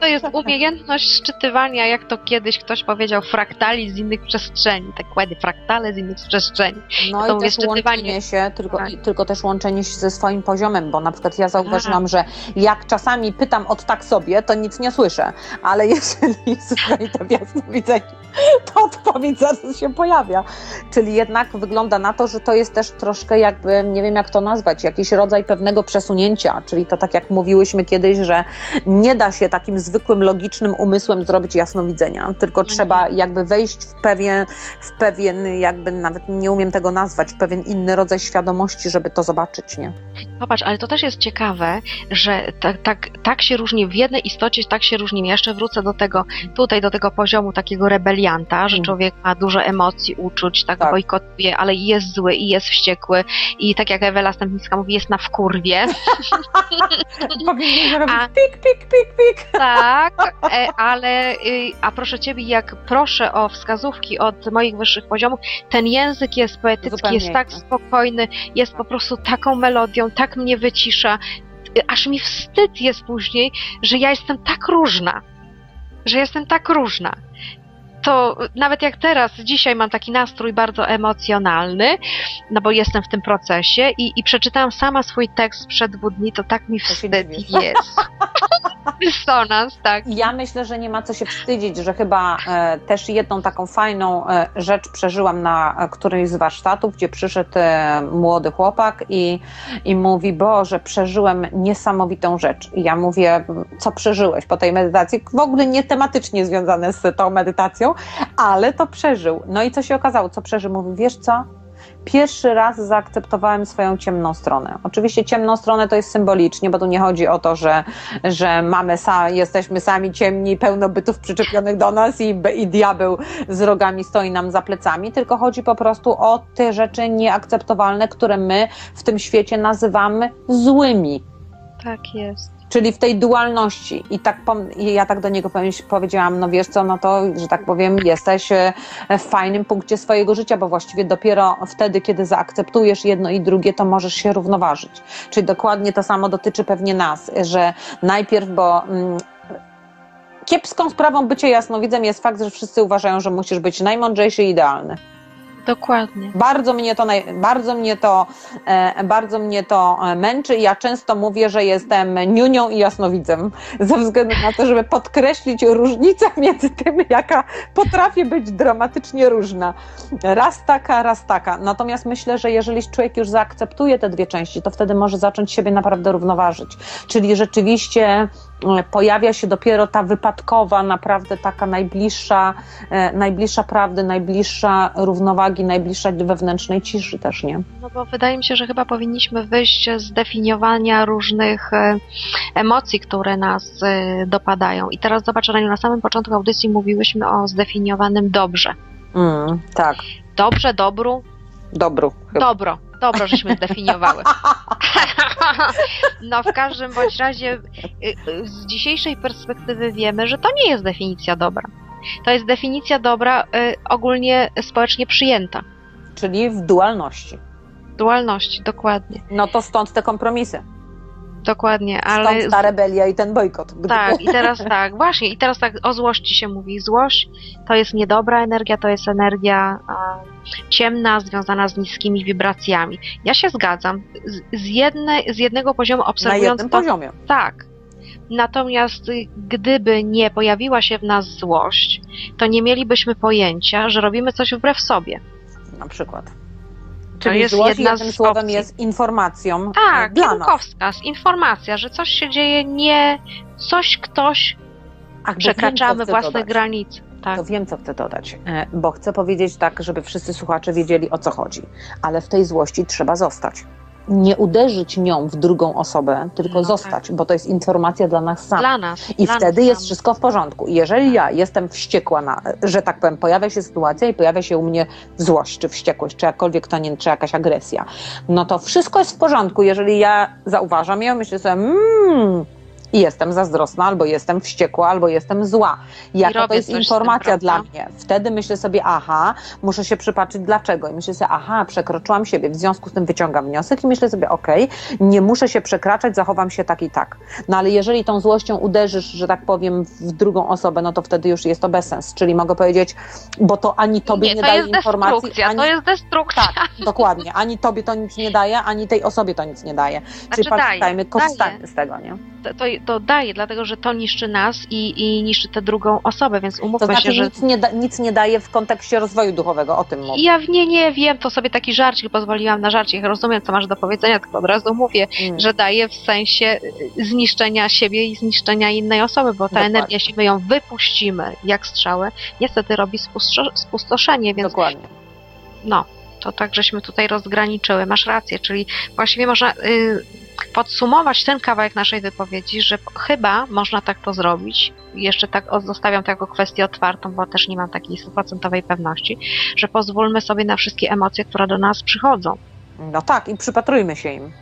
To jest umiejętność szczytywania, jak to kiedyś ktoś powiedział, fraktali z innych przestrzeni. Te kłedy, fraktale z innych przestrzeni. No To i też łączenie się, tylko, Tak. tylko też łączenie się ze swoim poziomem, bo na przykład ja zauważyłam, że jak czasami pytam od tak sobie, to nic nie słyszę, ale jeżeli słuchaj to jasnowidzenie, to odpowiedź zaraz się pojawia. Czyli jednak wygląda na to, że to jest też troszkę jakby, nie wiem jak to nazwać, jakiś rodzaj pewnego przesunięcia, czyli to tak jak mówiłyśmy kiedyś, że nie da się takim zwykłym, logicznym umysłem zrobić jasnowidzenia, tylko nie. trzeba jakby wejść w pewien, w pewien jakby nawet nie umiem tego nazwać, w pewien inny rodzaj świadomości, żeby to zobaczyć, nie? Popatrz, ale to też jest ciekawe, że tak, tak, tak się różni w jednej istocie, tak się różni. Jeszcze wrócę do tego, tutaj do tego poziomu takiego rebelianta, że Mhm. człowiek ma dużo emocji, uczuć, tak, Tak. bojkotuje, ale i jest zły, i jest wściekły, i tak jak Ewela Stępnicka mówi, jest na wkurwie. Powinien pik, pik, pik, pik. Tak, e, ale y, a proszę Ciebie, jak proszę o wskazówki od moich wyższych poziomów, ten język jest poetycki, Zupełnie jest tak spokojny, jest po prostu taką melodią, tak mnie wycisza, y, aż mi wstyd jest później, że ja jestem tak różna, że jestem tak różna. To nawet jak teraz, dzisiaj mam taki nastrój bardzo emocjonalny, no bo jestem w tym procesie i, i przeczytałam sama swój tekst sprzed dwóch dni, to tak mi wstyd jest. Dysonans, tak. Ja myślę, że nie ma co się wstydzić, że chyba e, też jedną taką fajną e, rzecz przeżyłam na którymś z warsztatów, gdzie przyszedł e, młody chłopak i, i mówi, Boże, przeżyłem niesamowitą rzecz. I ja mówię, co przeżyłeś po tej medytacji? W ogóle nie tematycznie związane z tą medytacją, ale to przeżył. No i co się okazało? Co przeżył? Mówi, wiesz co? Pierwszy raz zaakceptowałem swoją ciemną stronę. Oczywiście ciemną stronę to jest symbolicznie, bo tu nie chodzi o to, że, że mamy sa, jesteśmy sami ciemni, pełno bytów przyczepionych do nas i, i diabeł z rogami stoi nam za plecami, tylko chodzi po prostu o te rzeczy nieakceptowalne, które my w tym świecie nazywamy złymi. Tak jest. Czyli w tej dualności. I tak i ja tak do niego powiedziałam, no wiesz co, no to, że tak powiem, jesteś e, w fajnym punkcie swojego życia, bo właściwie dopiero wtedy, kiedy zaakceptujesz jedno i drugie, to możesz się równoważyć. Czyli dokładnie to samo dotyczy pewnie nas, że najpierw, bo mm, kiepską sprawą bycia jasnowidzem jest fakt, że wszyscy uważają, że musisz być najmądrzejszy i idealny. Dokładnie. Bardzo mnie to, bardzo mnie to, e, bardzo mnie to e, męczy i ja często mówię, że jestem niunią i jasnowidzem, ze względu na to, żeby podkreślić różnicę między tym, jaka potrafię być dramatycznie różna. Raz taka, raz taka. Natomiast myślę, że jeżeli człowiek już zaakceptuje te dwie części, to wtedy może zacząć siebie naprawdę równoważyć. Czyli rzeczywiście pojawia się dopiero ta wypadkowa, naprawdę taka najbliższa, e, najbliższa prawdy, najbliższa równowagi, najbliższa wewnętrznej ciszy też, nie? No bo wydaje mi się, że chyba powinniśmy wyjść z definiowania różnych e, emocji, które nas e, dopadają. I teraz zobacz, Reniu, na samym początku audycji mówiłyśmy o zdefiniowanym dobrze. Mm, tak, Dobrze, dobru, dobru. Chyba. dobro. Dobro, żeśmy zdefiniowały. No w każdym bądź razie y, y, z dzisiejszej perspektywy wiemy, że to nie jest definicja dobra. To jest definicja dobra y, ogólnie społecznie przyjęta. Czyli w dualności. Dualności, dokładnie. No to stąd te kompromisy. Dokładnie, Stąd ale ta rebelia i ten bojkot. Tak, i teraz tak, właśnie, i teraz tak o złości się mówi. Złość to jest niedobra energia, to jest energia ciemna, związana z niskimi wibracjami. Ja się zgadzam. Z, z, jedne, z jednego poziomu Na obserwując jednym to, poziomie. tak. Natomiast gdyby nie pojawiła się w nas złość, to nie mielibyśmy pojęcia, że robimy coś wbrew sobie. Na przykład. Czyli jest złość jedna jednym z słowem opcji. jest informacją Tak, e, dla nas. informacja, że coś się dzieje nie, coś ktoś, Ach, przekraczamy wiem, własne dodać. granice. Tak. To wiem, co chcę dodać, e, bo chcę powiedzieć tak, żeby wszyscy słuchacze wiedzieli, o co chodzi. Ale w tej złości trzeba zostać. Nie uderzyć nią w drugą osobę, tylko No zostać, bo to jest informacja dla nas samych. Dla nas. I dla wtedy nas jest samych. wszystko w porządku. I jeżeli ja jestem wściekła na, że tak powiem, pojawia się sytuacja i pojawia się u mnie złość, czy wściekłość, czy jakkolwiek to nie, czy jakaś agresja, no to wszystko jest w porządku. Jeżeli ja zauważam ją, myślę sobie, mmm, i jestem zazdrosna, albo jestem wściekła, albo jestem zła. Jaka to jest informacja tym, dla mnie? Wtedy myślę sobie, aha, muszę się przypatrzeć dlaczego. I myślę sobie, aha, przekroczyłam siebie, w związku z tym wyciągam wniosek i myślę sobie, okej, nie muszę się przekraczać, zachowam się tak i tak. No ale jeżeli tą złością uderzysz, że tak powiem, w drugą osobę, no to wtedy już jest to bezsens. Czyli mogę powiedzieć, bo to ani tobie nie, nie, to daje informacji, ani... to jest destrukcja. Tak, dokładnie. Ani tobie to nic nie daje, ani tej osobie to nic nie daje. Czyli Znaczy daje, pamiętajmy, korzystajmy z tego, nie? To, to, to daje, dlatego że to niszczy nas i, i niszczy tę drugą osobę, więc To umówmy znaczy się, że nic, nie da, nic nie daje w kontekście rozwoju duchowego, o tym mówię. Ja w nie, nie wiem, to sobie taki żarcik pozwoliłam na żarcik. Rozumiem, co masz do powiedzenia, tylko od razu mówię, Mm. że daje w sensie y, zniszczenia siebie i zniszczenia innej osoby, bo ta Dokładnie. energia, jeśli my ją wypuścimy jak strzały, niestety robi spustoszenie, więc Dokładnie. no, to tak żeśmy tutaj rozgraniczyły. Masz rację, czyli właściwie można y, podsumować ten kawałek naszej wypowiedzi, że chyba można tak to zrobić. Jeszcze tak zostawiam to jako kwestię otwartą, bo też nie mam takiej stuprocentowej pewności, że pozwólmy sobie na wszystkie emocje, które do nas przychodzą. No tak, i przypatrujmy się im.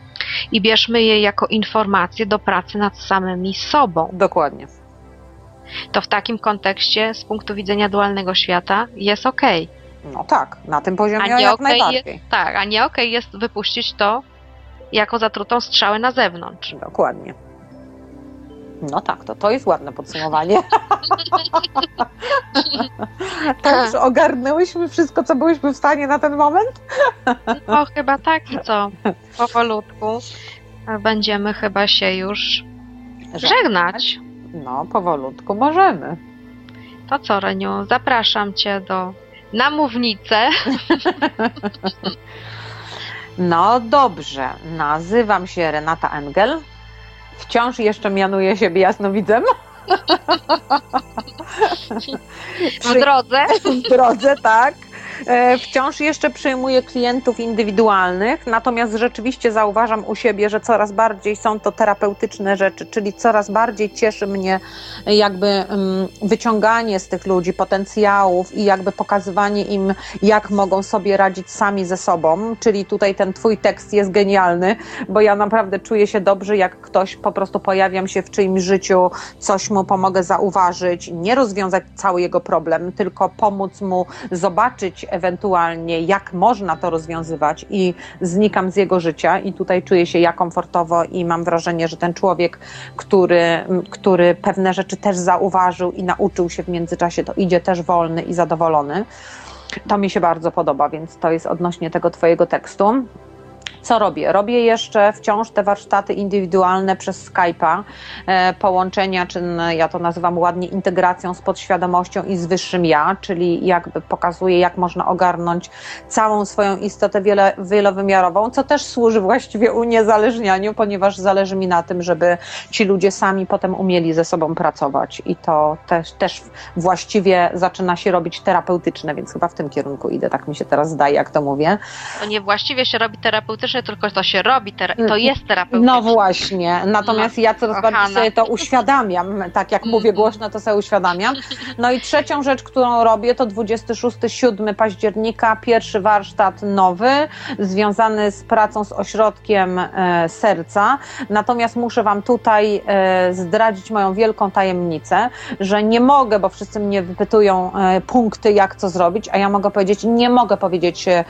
I bierzmy je jako informacje do pracy nad samymi sobą. Dokładnie. To w takim kontekście, z punktu widzenia dualnego świata, jest okej. No tak, na tym poziomie A nie jak okej najbardziej. Tak, a nie okej jest wypuścić to jako zatrutą strzałę na zewnątrz. Dokładnie. No tak, to, to jest ładne podsumowanie. tak, że ogarnęłyśmy wszystko, co byłyśmy w stanie na ten moment? No chyba tak i co? Powolutku będziemy chyba się już żegnać. No, powolutku możemy. To co, Reniu, zapraszam Cię do na mównicę. No dobrze, nazywam się Renata Engel. Wciąż jeszcze mianuję siebie jasnowidzem. w drodze. w drodze, tak. E, Wciąż jeszcze przyjmuję klientów indywidualnych, natomiast rzeczywiście zauważam u siebie, że coraz bardziej są to terapeutyczne rzeczy, czyli coraz bardziej cieszy mnie jakby mm, wyciąganie z tych ludzi potencjałów i jakby pokazywanie im, jak mogą sobie radzić sami ze sobą. Czyli tutaj ten Twój tekst jest genialny, bo ja naprawdę czuję się dobrze, jak ktoś po prostu pojawiam się w czyimś życiu, coś mu pomogę zauważyć, nie rozwiązać cały jego problem, tylko pomóc mu zobaczyć ewentualnie, jak można to rozwiązywać i znikam z jego życia i tutaj czuję się ja komfortowo i mam wrażenie, że ten człowiek, który, który pewne rzeczy też zauważył i nauczył się w międzyczasie, to idzie też wolny i zadowolony. To mi się bardzo podoba, więc to jest odnośnie tego Twojego tekstu. Co robię? Robię jeszcze wciąż te warsztaty indywidualne przez Skype'a, e, połączenia, czy ja to nazywam ładnie integracją z podświadomością i z wyższym ja, czyli jakby pokazuję, jak można ogarnąć całą swoją istotę wiele, wielowymiarową, co też służy właściwie uniezależnianiu, ponieważ zależy mi na tym, żeby ci ludzie sami potem umieli ze sobą pracować i to też, też właściwie zaczyna się robić terapeutyczne, więc chyba w tym kierunku idę, tak mi się teraz zdaje, jak to mówię. To nie właściwie się robi terapeutycznie, tylko to się robi, tera- to jest terapeutyczne. No właśnie, natomiast ja coraz bardziej sobie to uświadamiam, tak jak mówię głośno, to sobie uświadamiam. No i trzecią rzecz, którą robię, to 26-7 października, pierwszy warsztat nowy, związany z pracą z ośrodkiem e, serca. Natomiast muszę Wam tutaj e, zdradzić moją wielką tajemnicę, że nie mogę, bo wszyscy mnie wypytują e, punkty, jak co zrobić, a ja mogę powiedzieć, nie mogę powiedzieć e,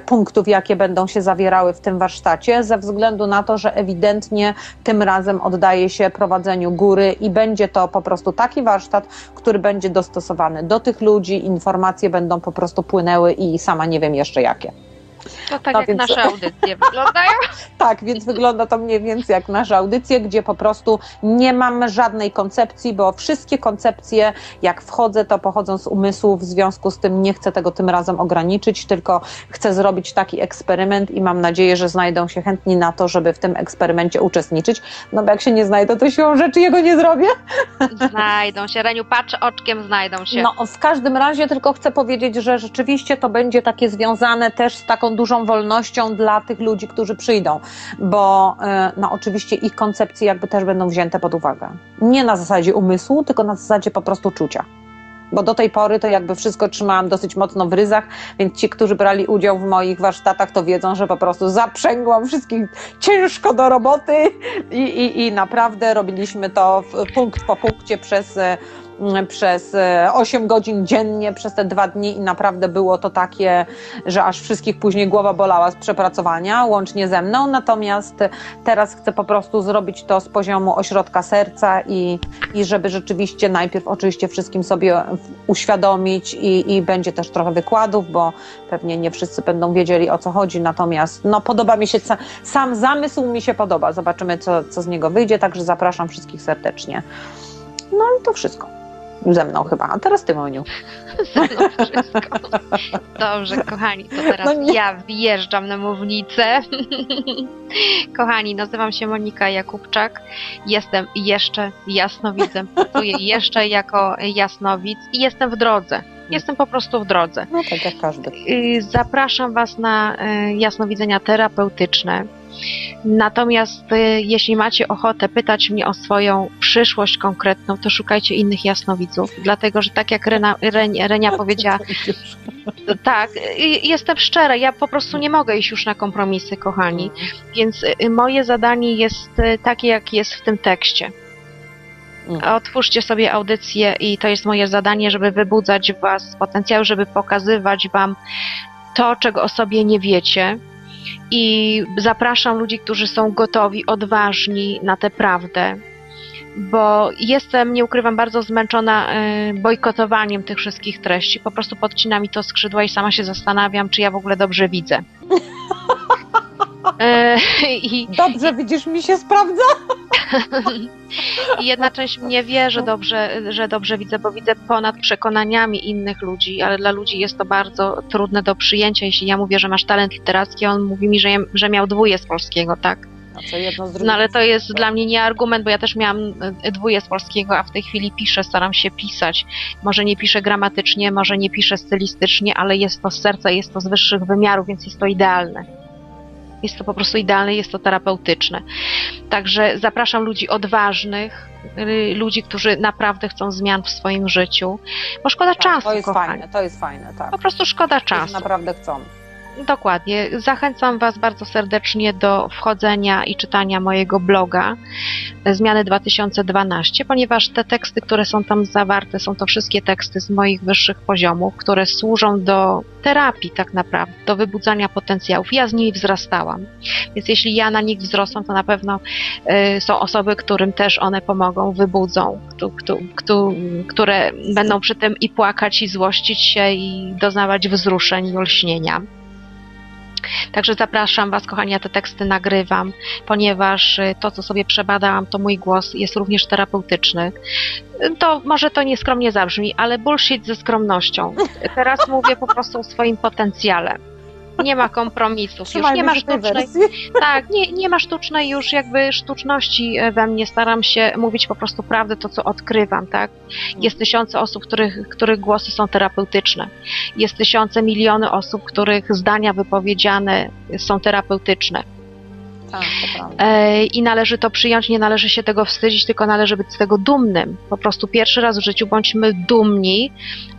punktów, jakie będą się zawierały w tym warsztacie, ze względu na to, że ewidentnie tym razem oddaje się prowadzeniu góry i będzie to po prostu taki warsztat, który będzie dostosowany do tych ludzi, informacje będą po prostu płynęły i sama nie wiem jeszcze jakie. To tak No jak więc- nasze audycje wyglądają. Tak, więc wygląda to mniej więcej jak nasze audycje, gdzie po prostu nie mam żadnej koncepcji, bo wszystkie koncepcje, jak wchodzę, to pochodzą z umysłu, w związku z tym nie chcę tego tym razem ograniczyć, tylko chcę zrobić taki eksperyment i mam nadzieję, że znajdą się chętni na to, żeby w tym eksperymencie uczestniczyć. No bo jak się nie znajdą, to siłą rzeczy jego nie zrobię. Znajdą się. Reniu, patrz oczkiem, znajdą się. No, w każdym razie tylko chcę powiedzieć, że rzeczywiście to będzie takie związane też z taką dużą wolnością dla tych ludzi, którzy przyjdą, bo e, no, oczywiście ich koncepcje jakby też będą wzięte pod uwagę. Nie na zasadzie umysłu, tylko na zasadzie po prostu czucia. bo do tej pory to jakby wszystko trzymałam dosyć mocno w ryzach, więc ci, którzy brali udział w moich warsztatach, to wiedzą, że po prostu zaprzęgłam wszystkich ciężko do roboty i, i, i naprawdę robiliśmy to punkt po punkcie przez e, przez e, 8 godzin dziennie przez te dwa dni i naprawdę było to takie, że aż wszystkich później głowa bolała z przepracowania, łącznie ze mną. Natomiast teraz chcę po prostu zrobić to z poziomu ośrodka serca i, i żeby rzeczywiście najpierw oczywiście wszystkim sobie uświadomić i, i będzie też trochę wykładów, bo pewnie nie wszyscy będą wiedzieli o co chodzi. Natomiast no, podoba mi się, sa- sam zamysł mi się podoba. Zobaczymy, co, co z niego wyjdzie, także zapraszam wszystkich serdecznie. No i to wszystko. Ze mną chyba. A teraz ty, Moniu. Ze mną wszystko. Dobrze, kochani, to teraz No ja wjeżdżam na mównicę. kochani, nazywam się Monika Jakubczak. Jestem jeszcze jasnowidzem. Pracuję jeszcze jako jasnowidz i jestem w drodze. Jestem po prostu w drodze. No tak jak każdy. Zapraszam Was na y, jasnowidzenia terapeutyczne. Natomiast y, jeśli macie ochotę pytać mnie o swoją przyszłość konkretną, to szukajcie innych jasnowidzów, dlatego że tak jak Rena, Ren, Renia powiedziała, tak, jestem szczera, ja po prostu nie mogę iść już na kompromisy, kochani, więc y, moje zadanie jest takie, jak jest w tym tekście. Otwórzcie sobie audycję i to jest moje zadanie, żeby wybudzać Was potencjał, żeby pokazywać Wam to, czego o sobie nie wiecie. I zapraszam ludzi, którzy są gotowi, odważni na tę prawdę, bo jestem, nie ukrywam, bardzo zmęczona y, bojkotowaniem tych wszystkich treści. Po prostu podcina mi to skrzydła i sama się zastanawiam, czy ja w ogóle dobrze widzę. E, I Dobrze, widzisz, mi się sprawdza. I jedna część mnie wie, że dobrze, że dobrze widzę, bo widzę ponad przekonaniami innych ludzi, ale dla ludzi jest to bardzo trudne do przyjęcia. Jeśli ja mówię, że masz talent literacki, on mówi mi, że, że miał dwóje z polskiego, tak? No ale to jest dla mnie nie argument, bo ja też miałam e, dwóje z polskiego, a w tej chwili piszę, staram się pisać. Może nie piszę gramatycznie, może nie piszę stylistycznie, ale jest to z serca, jest to z wyższych wymiarów, więc jest to idealne. Jest to po prostu idealne, jest to terapeutyczne. Także zapraszam ludzi odważnych, y, ludzi, którzy naprawdę chcą zmian w swoim życiu, bo szkoda Tak, czasu, To jest kochani. fajne, to jest fajne, tak. Po prostu szkoda Którzy czasu. naprawdę chcą. Dokładnie. Zachęcam Was bardzo serdecznie do wchodzenia i czytania mojego bloga e, Zmiany 2012, ponieważ te teksty, które są tam zawarte, są to wszystkie teksty z moich wyższych poziomów, które służą do terapii tak naprawdę, do wybudzania potencjałów. Ja z nimi wzrastałam. Więc jeśli ja na nich wzrosłam, to na pewno e, są osoby, którym też one pomogą, wybudzą, któ- któ- któ- które będą przy tym i płakać, i złościć się, i doznawać wzruszeń i olśnienia. Także zapraszam Was, kochani, ja te teksty nagrywam, ponieważ y, to, co sobie przebadałam, to mój głos jest również terapeutyczny. To może to nieskromnie zabrzmi, ale bullshit ze skromnością. Teraz mówię po prostu o swoim potencjale. Nie ma kompromisów, już nie ma sztucznej, tak, nie, nie ma sztucznej już jakby sztuczności e, we mnie. Staram się mówić po prostu prawdę, to co odkrywam, tak? Jest tysiące osób, których, których głosy są terapeutyczne. Jest tysiące, miliony osób, których zdania wypowiedziane są terapeutyczne. Tak, to prawda. E, I należy to przyjąć, nie należy się tego wstydzić, tylko należy być z tego dumnym. Po prostu pierwszy raz w życiu bądźmy dumni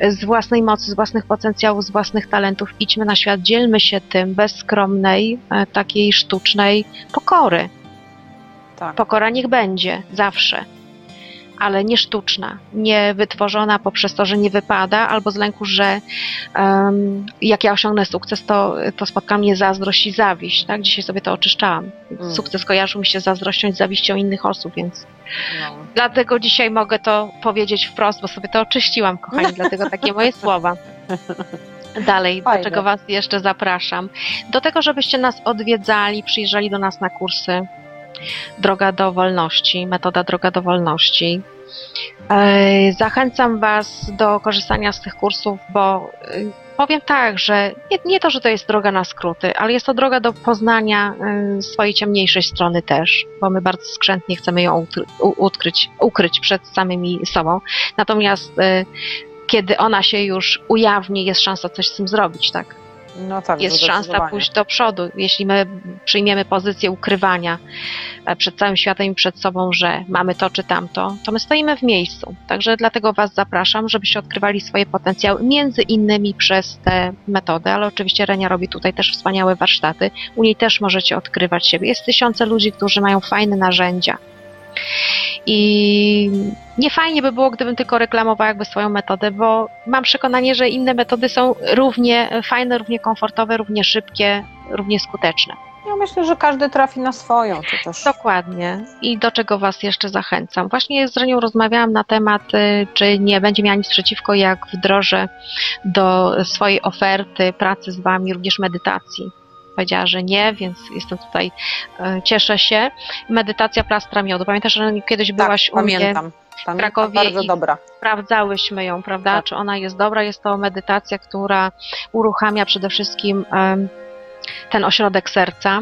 z własnej mocy, z własnych potencjałów, z własnych talentów. Idźmy na świat, dzielmy się tym bez skromnej, e, takiej sztucznej pokory. Tak. Pokora niech będzie, zawsze. Ale nie sztuczna, nie wytworzona poprzez to, że nie wypada, albo z lęku, że em, jak ja osiągnę sukces, to, to spotka mnie zazdrość i zawiść. Tak? Dzisiaj sobie to oczyszczałam. Mm. Sukces kojarzył mi się z zazdrością i zawiścią innych osób, więc No. dlatego dzisiaj mogę to powiedzieć wprost, bo sobie to oczyściłam, kochani, dlatego takie moje słowa. Dalej, do Fajne. czego Was jeszcze zapraszam? Do tego, żebyście nas odwiedzali, przyjeżdżali do nas na kursy Droga do Wolności, metoda Droga do Wolności. E, Zachęcam Was do korzystania z tych kursów, bo e, powiem tak, że nie, nie to, że to jest droga na skróty, ale jest to droga do poznania e, swojej ciemniejszej strony też, bo my bardzo skrzętnie chcemy ją utry- u- utkryć, ukryć przed samymi sobą. Natomiast kiedy ona się już ujawni, jest szansa coś z tym zrobić, tak? No tak, jest szansa zdecydowanie. pójść do przodu. Jeśli my przyjmiemy pozycję ukrywania e, przed całym światem i przed sobą, że mamy to czy tamto, to my stoimy w miejscu. Także dlatego Was zapraszam, żebyście odkrywali swoje potencjały, między innymi przez te metody, ale oczywiście Renia robi tutaj też wspaniałe warsztaty. U niej też możecie odkrywać siebie. Jest tysiące ludzi, którzy mają fajne narzędzia. I nie fajnie by było, gdybym tylko reklamowała jakby swoją metodę, bo mam przekonanie, że inne metody są równie fajne, równie komfortowe, równie szybkie, równie skuteczne. Ja myślę, że każdy trafi na swoją. To też... Dokładnie. I do czego Was jeszcze zachęcam? Właśnie z Renią rozmawiałam na temat, y, czy nie będzie miała nic przeciwko, jak wdrożę do swojej oferty pracy z Wami również medytacji. Powiedziała, że nie, więc jestem tutaj, y, cieszę się. Medytacja plastra miodu. Pamiętasz, że kiedyś tak, byłaś u mnie pamiętam. Pamiętam, Krakowie bardzo dobra. sprawdzałyśmy ją, prawda? Tak. Czy ona jest dobra? Jest to medytacja, która uruchamia przede wszystkim ten ośrodek serca,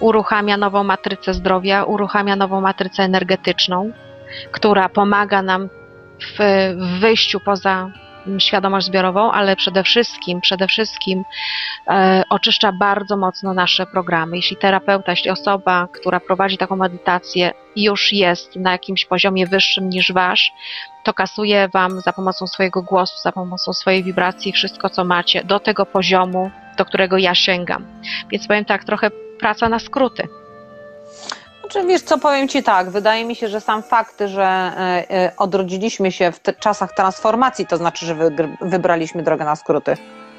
uruchamia nową matrycę zdrowia, uruchamia nową matrycę energetyczną, która pomaga nam w, w wyjściu poza świadomość zbiorową, ale przede wszystkim, przede wszystkim e, oczyszcza bardzo mocno nasze programy. Jeśli terapeuta, jeśli osoba, która prowadzi taką medytację, już jest na jakimś poziomie wyższym niż wasz, to kasuje wam za pomocą swojego głosu, za pomocą swojej wibracji wszystko, co macie, do tego poziomu, do którego ja sięgam. Więc powiem tak, trochę praca na skróty. Znaczy, wiesz co, powiem Ci tak, wydaje mi się, że sam fakt, że e, e, odrodziliśmy się w czasach transformacji, to znaczy, że wybraliśmy drogę na skróty.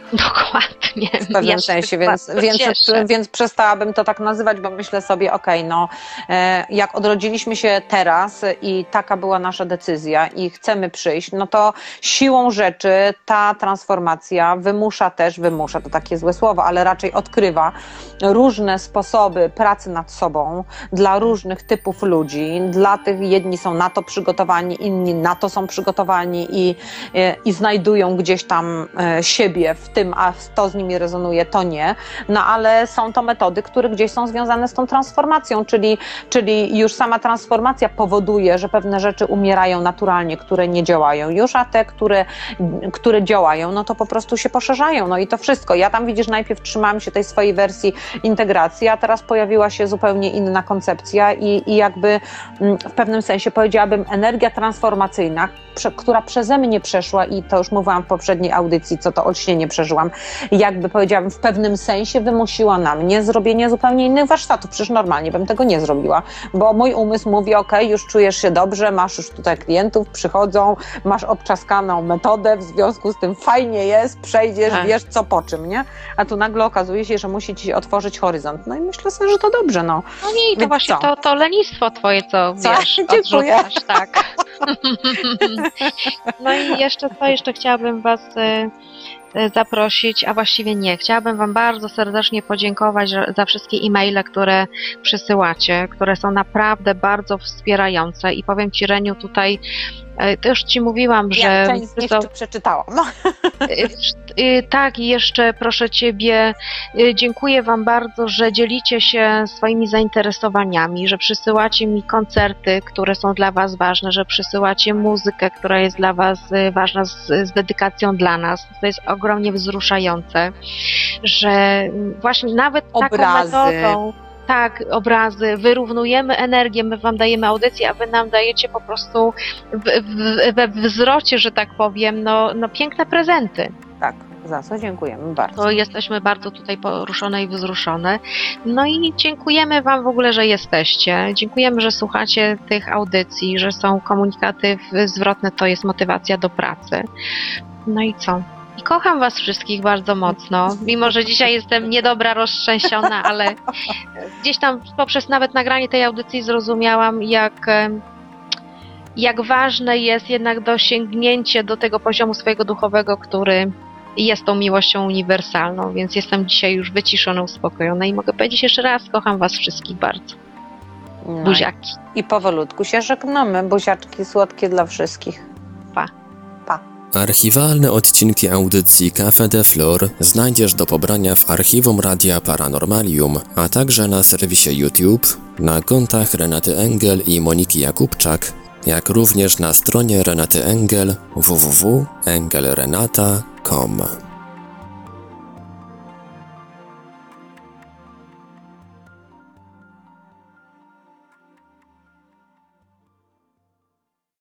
Dokładnie. w pewnym Ja sensie, tak więc, więc, więc przestałabym to tak nazywać, bo myślę sobie, okej, no e, jak odrodziliśmy się teraz i taka była nasza decyzja i chcemy przyjść, no to siłą rzeczy ta transformacja wymusza też, wymusza to takie złe słowo, ale raczej odkrywa różne sposoby pracy nad sobą dla różnych typów ludzi. Dla tych jedni są na to przygotowani, inni na to są przygotowani i, e, i znajdują gdzieś tam e, siebie w tym, a to z nimi rezonuje, to nie. No ale są to metody, które gdzieś są związane z tą transformacją, czyli, czyli już sama transformacja powoduje, że pewne rzeczy umierają naturalnie, które nie działają już, a te, które, które działają, no to po prostu się poszerzają. No i to wszystko. Ja tam widzisz, najpierw trzymałam się tej swojej wersji integracji, a teraz pojawiła się zupełnie inna koncepcja i, i jakby mm, w pewnym sensie powiedziałabym energia transformacyjna, która przeze mnie przeszła i to już mówiłam w poprzedniej audycji, co to olśnienie przeżyłam, jakby powiedziałabym w pewnym sensie wymusiła na mnie zrobienie zupełnie innych warsztatów. Przecież normalnie bym tego nie zrobiła, bo mój umysł mówi, ok, już czujesz się dobrze, masz już tutaj klientów, przychodzą, masz obczaskaną metodę, w związku z tym fajnie jest, przejdziesz, Tak. wiesz co po czym, nie? A tu nagle okazuje się, że musi ci otworzyć horyzont. No i myślę sobie, że to dobrze, no. No nie, i to Więc właśnie co? to, to lenistwo twoje, co Co? wiesz, Dziękuję. odrzucasz, tak. no i jeszcze co, jeszcze chciałabym was e, zaprosić, a właściwie nie, chciałabym wam bardzo serdecznie podziękować za wszystkie e-maile, które przysyłacie, które są naprawdę bardzo wspierające i powiem ci Reniu tutaj, e, to już ci mówiłam, że Ja część z nich to- przeczytałam. No. Y, y, Tak, i jeszcze proszę Ciebie, dziękuję Wam bardzo, że dzielicie się swoimi zainteresowaniami, że przysyłacie mi koncerty, które są dla Was ważne, że przysyłacie muzykę, która jest dla Was ważna z, z dedykacją dla nas. To jest ogromnie wzruszające, że właśnie nawet Obrazy. taką metodą, tak, obrazy, wyrównujemy energię, my Wam dajemy audycję, a Wy nam dajecie po prostu w, w, we wzrocie, że tak powiem, no, no piękne prezenty. Tak, za co dziękujemy bardzo. To jesteśmy bardzo tutaj poruszone i wzruszone. No i dziękujemy Wam w ogóle, że jesteście. Dziękujemy, że słuchacie tych audycji, że są komunikaty zwrotne, to jest motywacja do pracy. No i co? I kocham Was wszystkich bardzo mocno, mimo że dzisiaj jestem niedobra, roztrzęsiona, ale gdzieś tam poprzez nawet nagranie tej audycji zrozumiałam, jak, jak ważne jest jednak dosięgnięcie do tego poziomu swojego duchowego, który jest tą miłością uniwersalną, więc jestem dzisiaj już wyciszona, uspokojona i mogę powiedzieć jeszcze raz, kocham Was wszystkich bardzo. No Buziaki. I powolutku się żegnamy. Buziaczki słodkie dla wszystkich. Archiwalne odcinki audycji Cafe de Flor znajdziesz do pobrania w archiwum Radia Paranormalium, a także na serwisie YouTube, na kontach Renaty Engel i Moniki Jakubczak, jak również na stronie Renaty Engel www.engelrenata.com.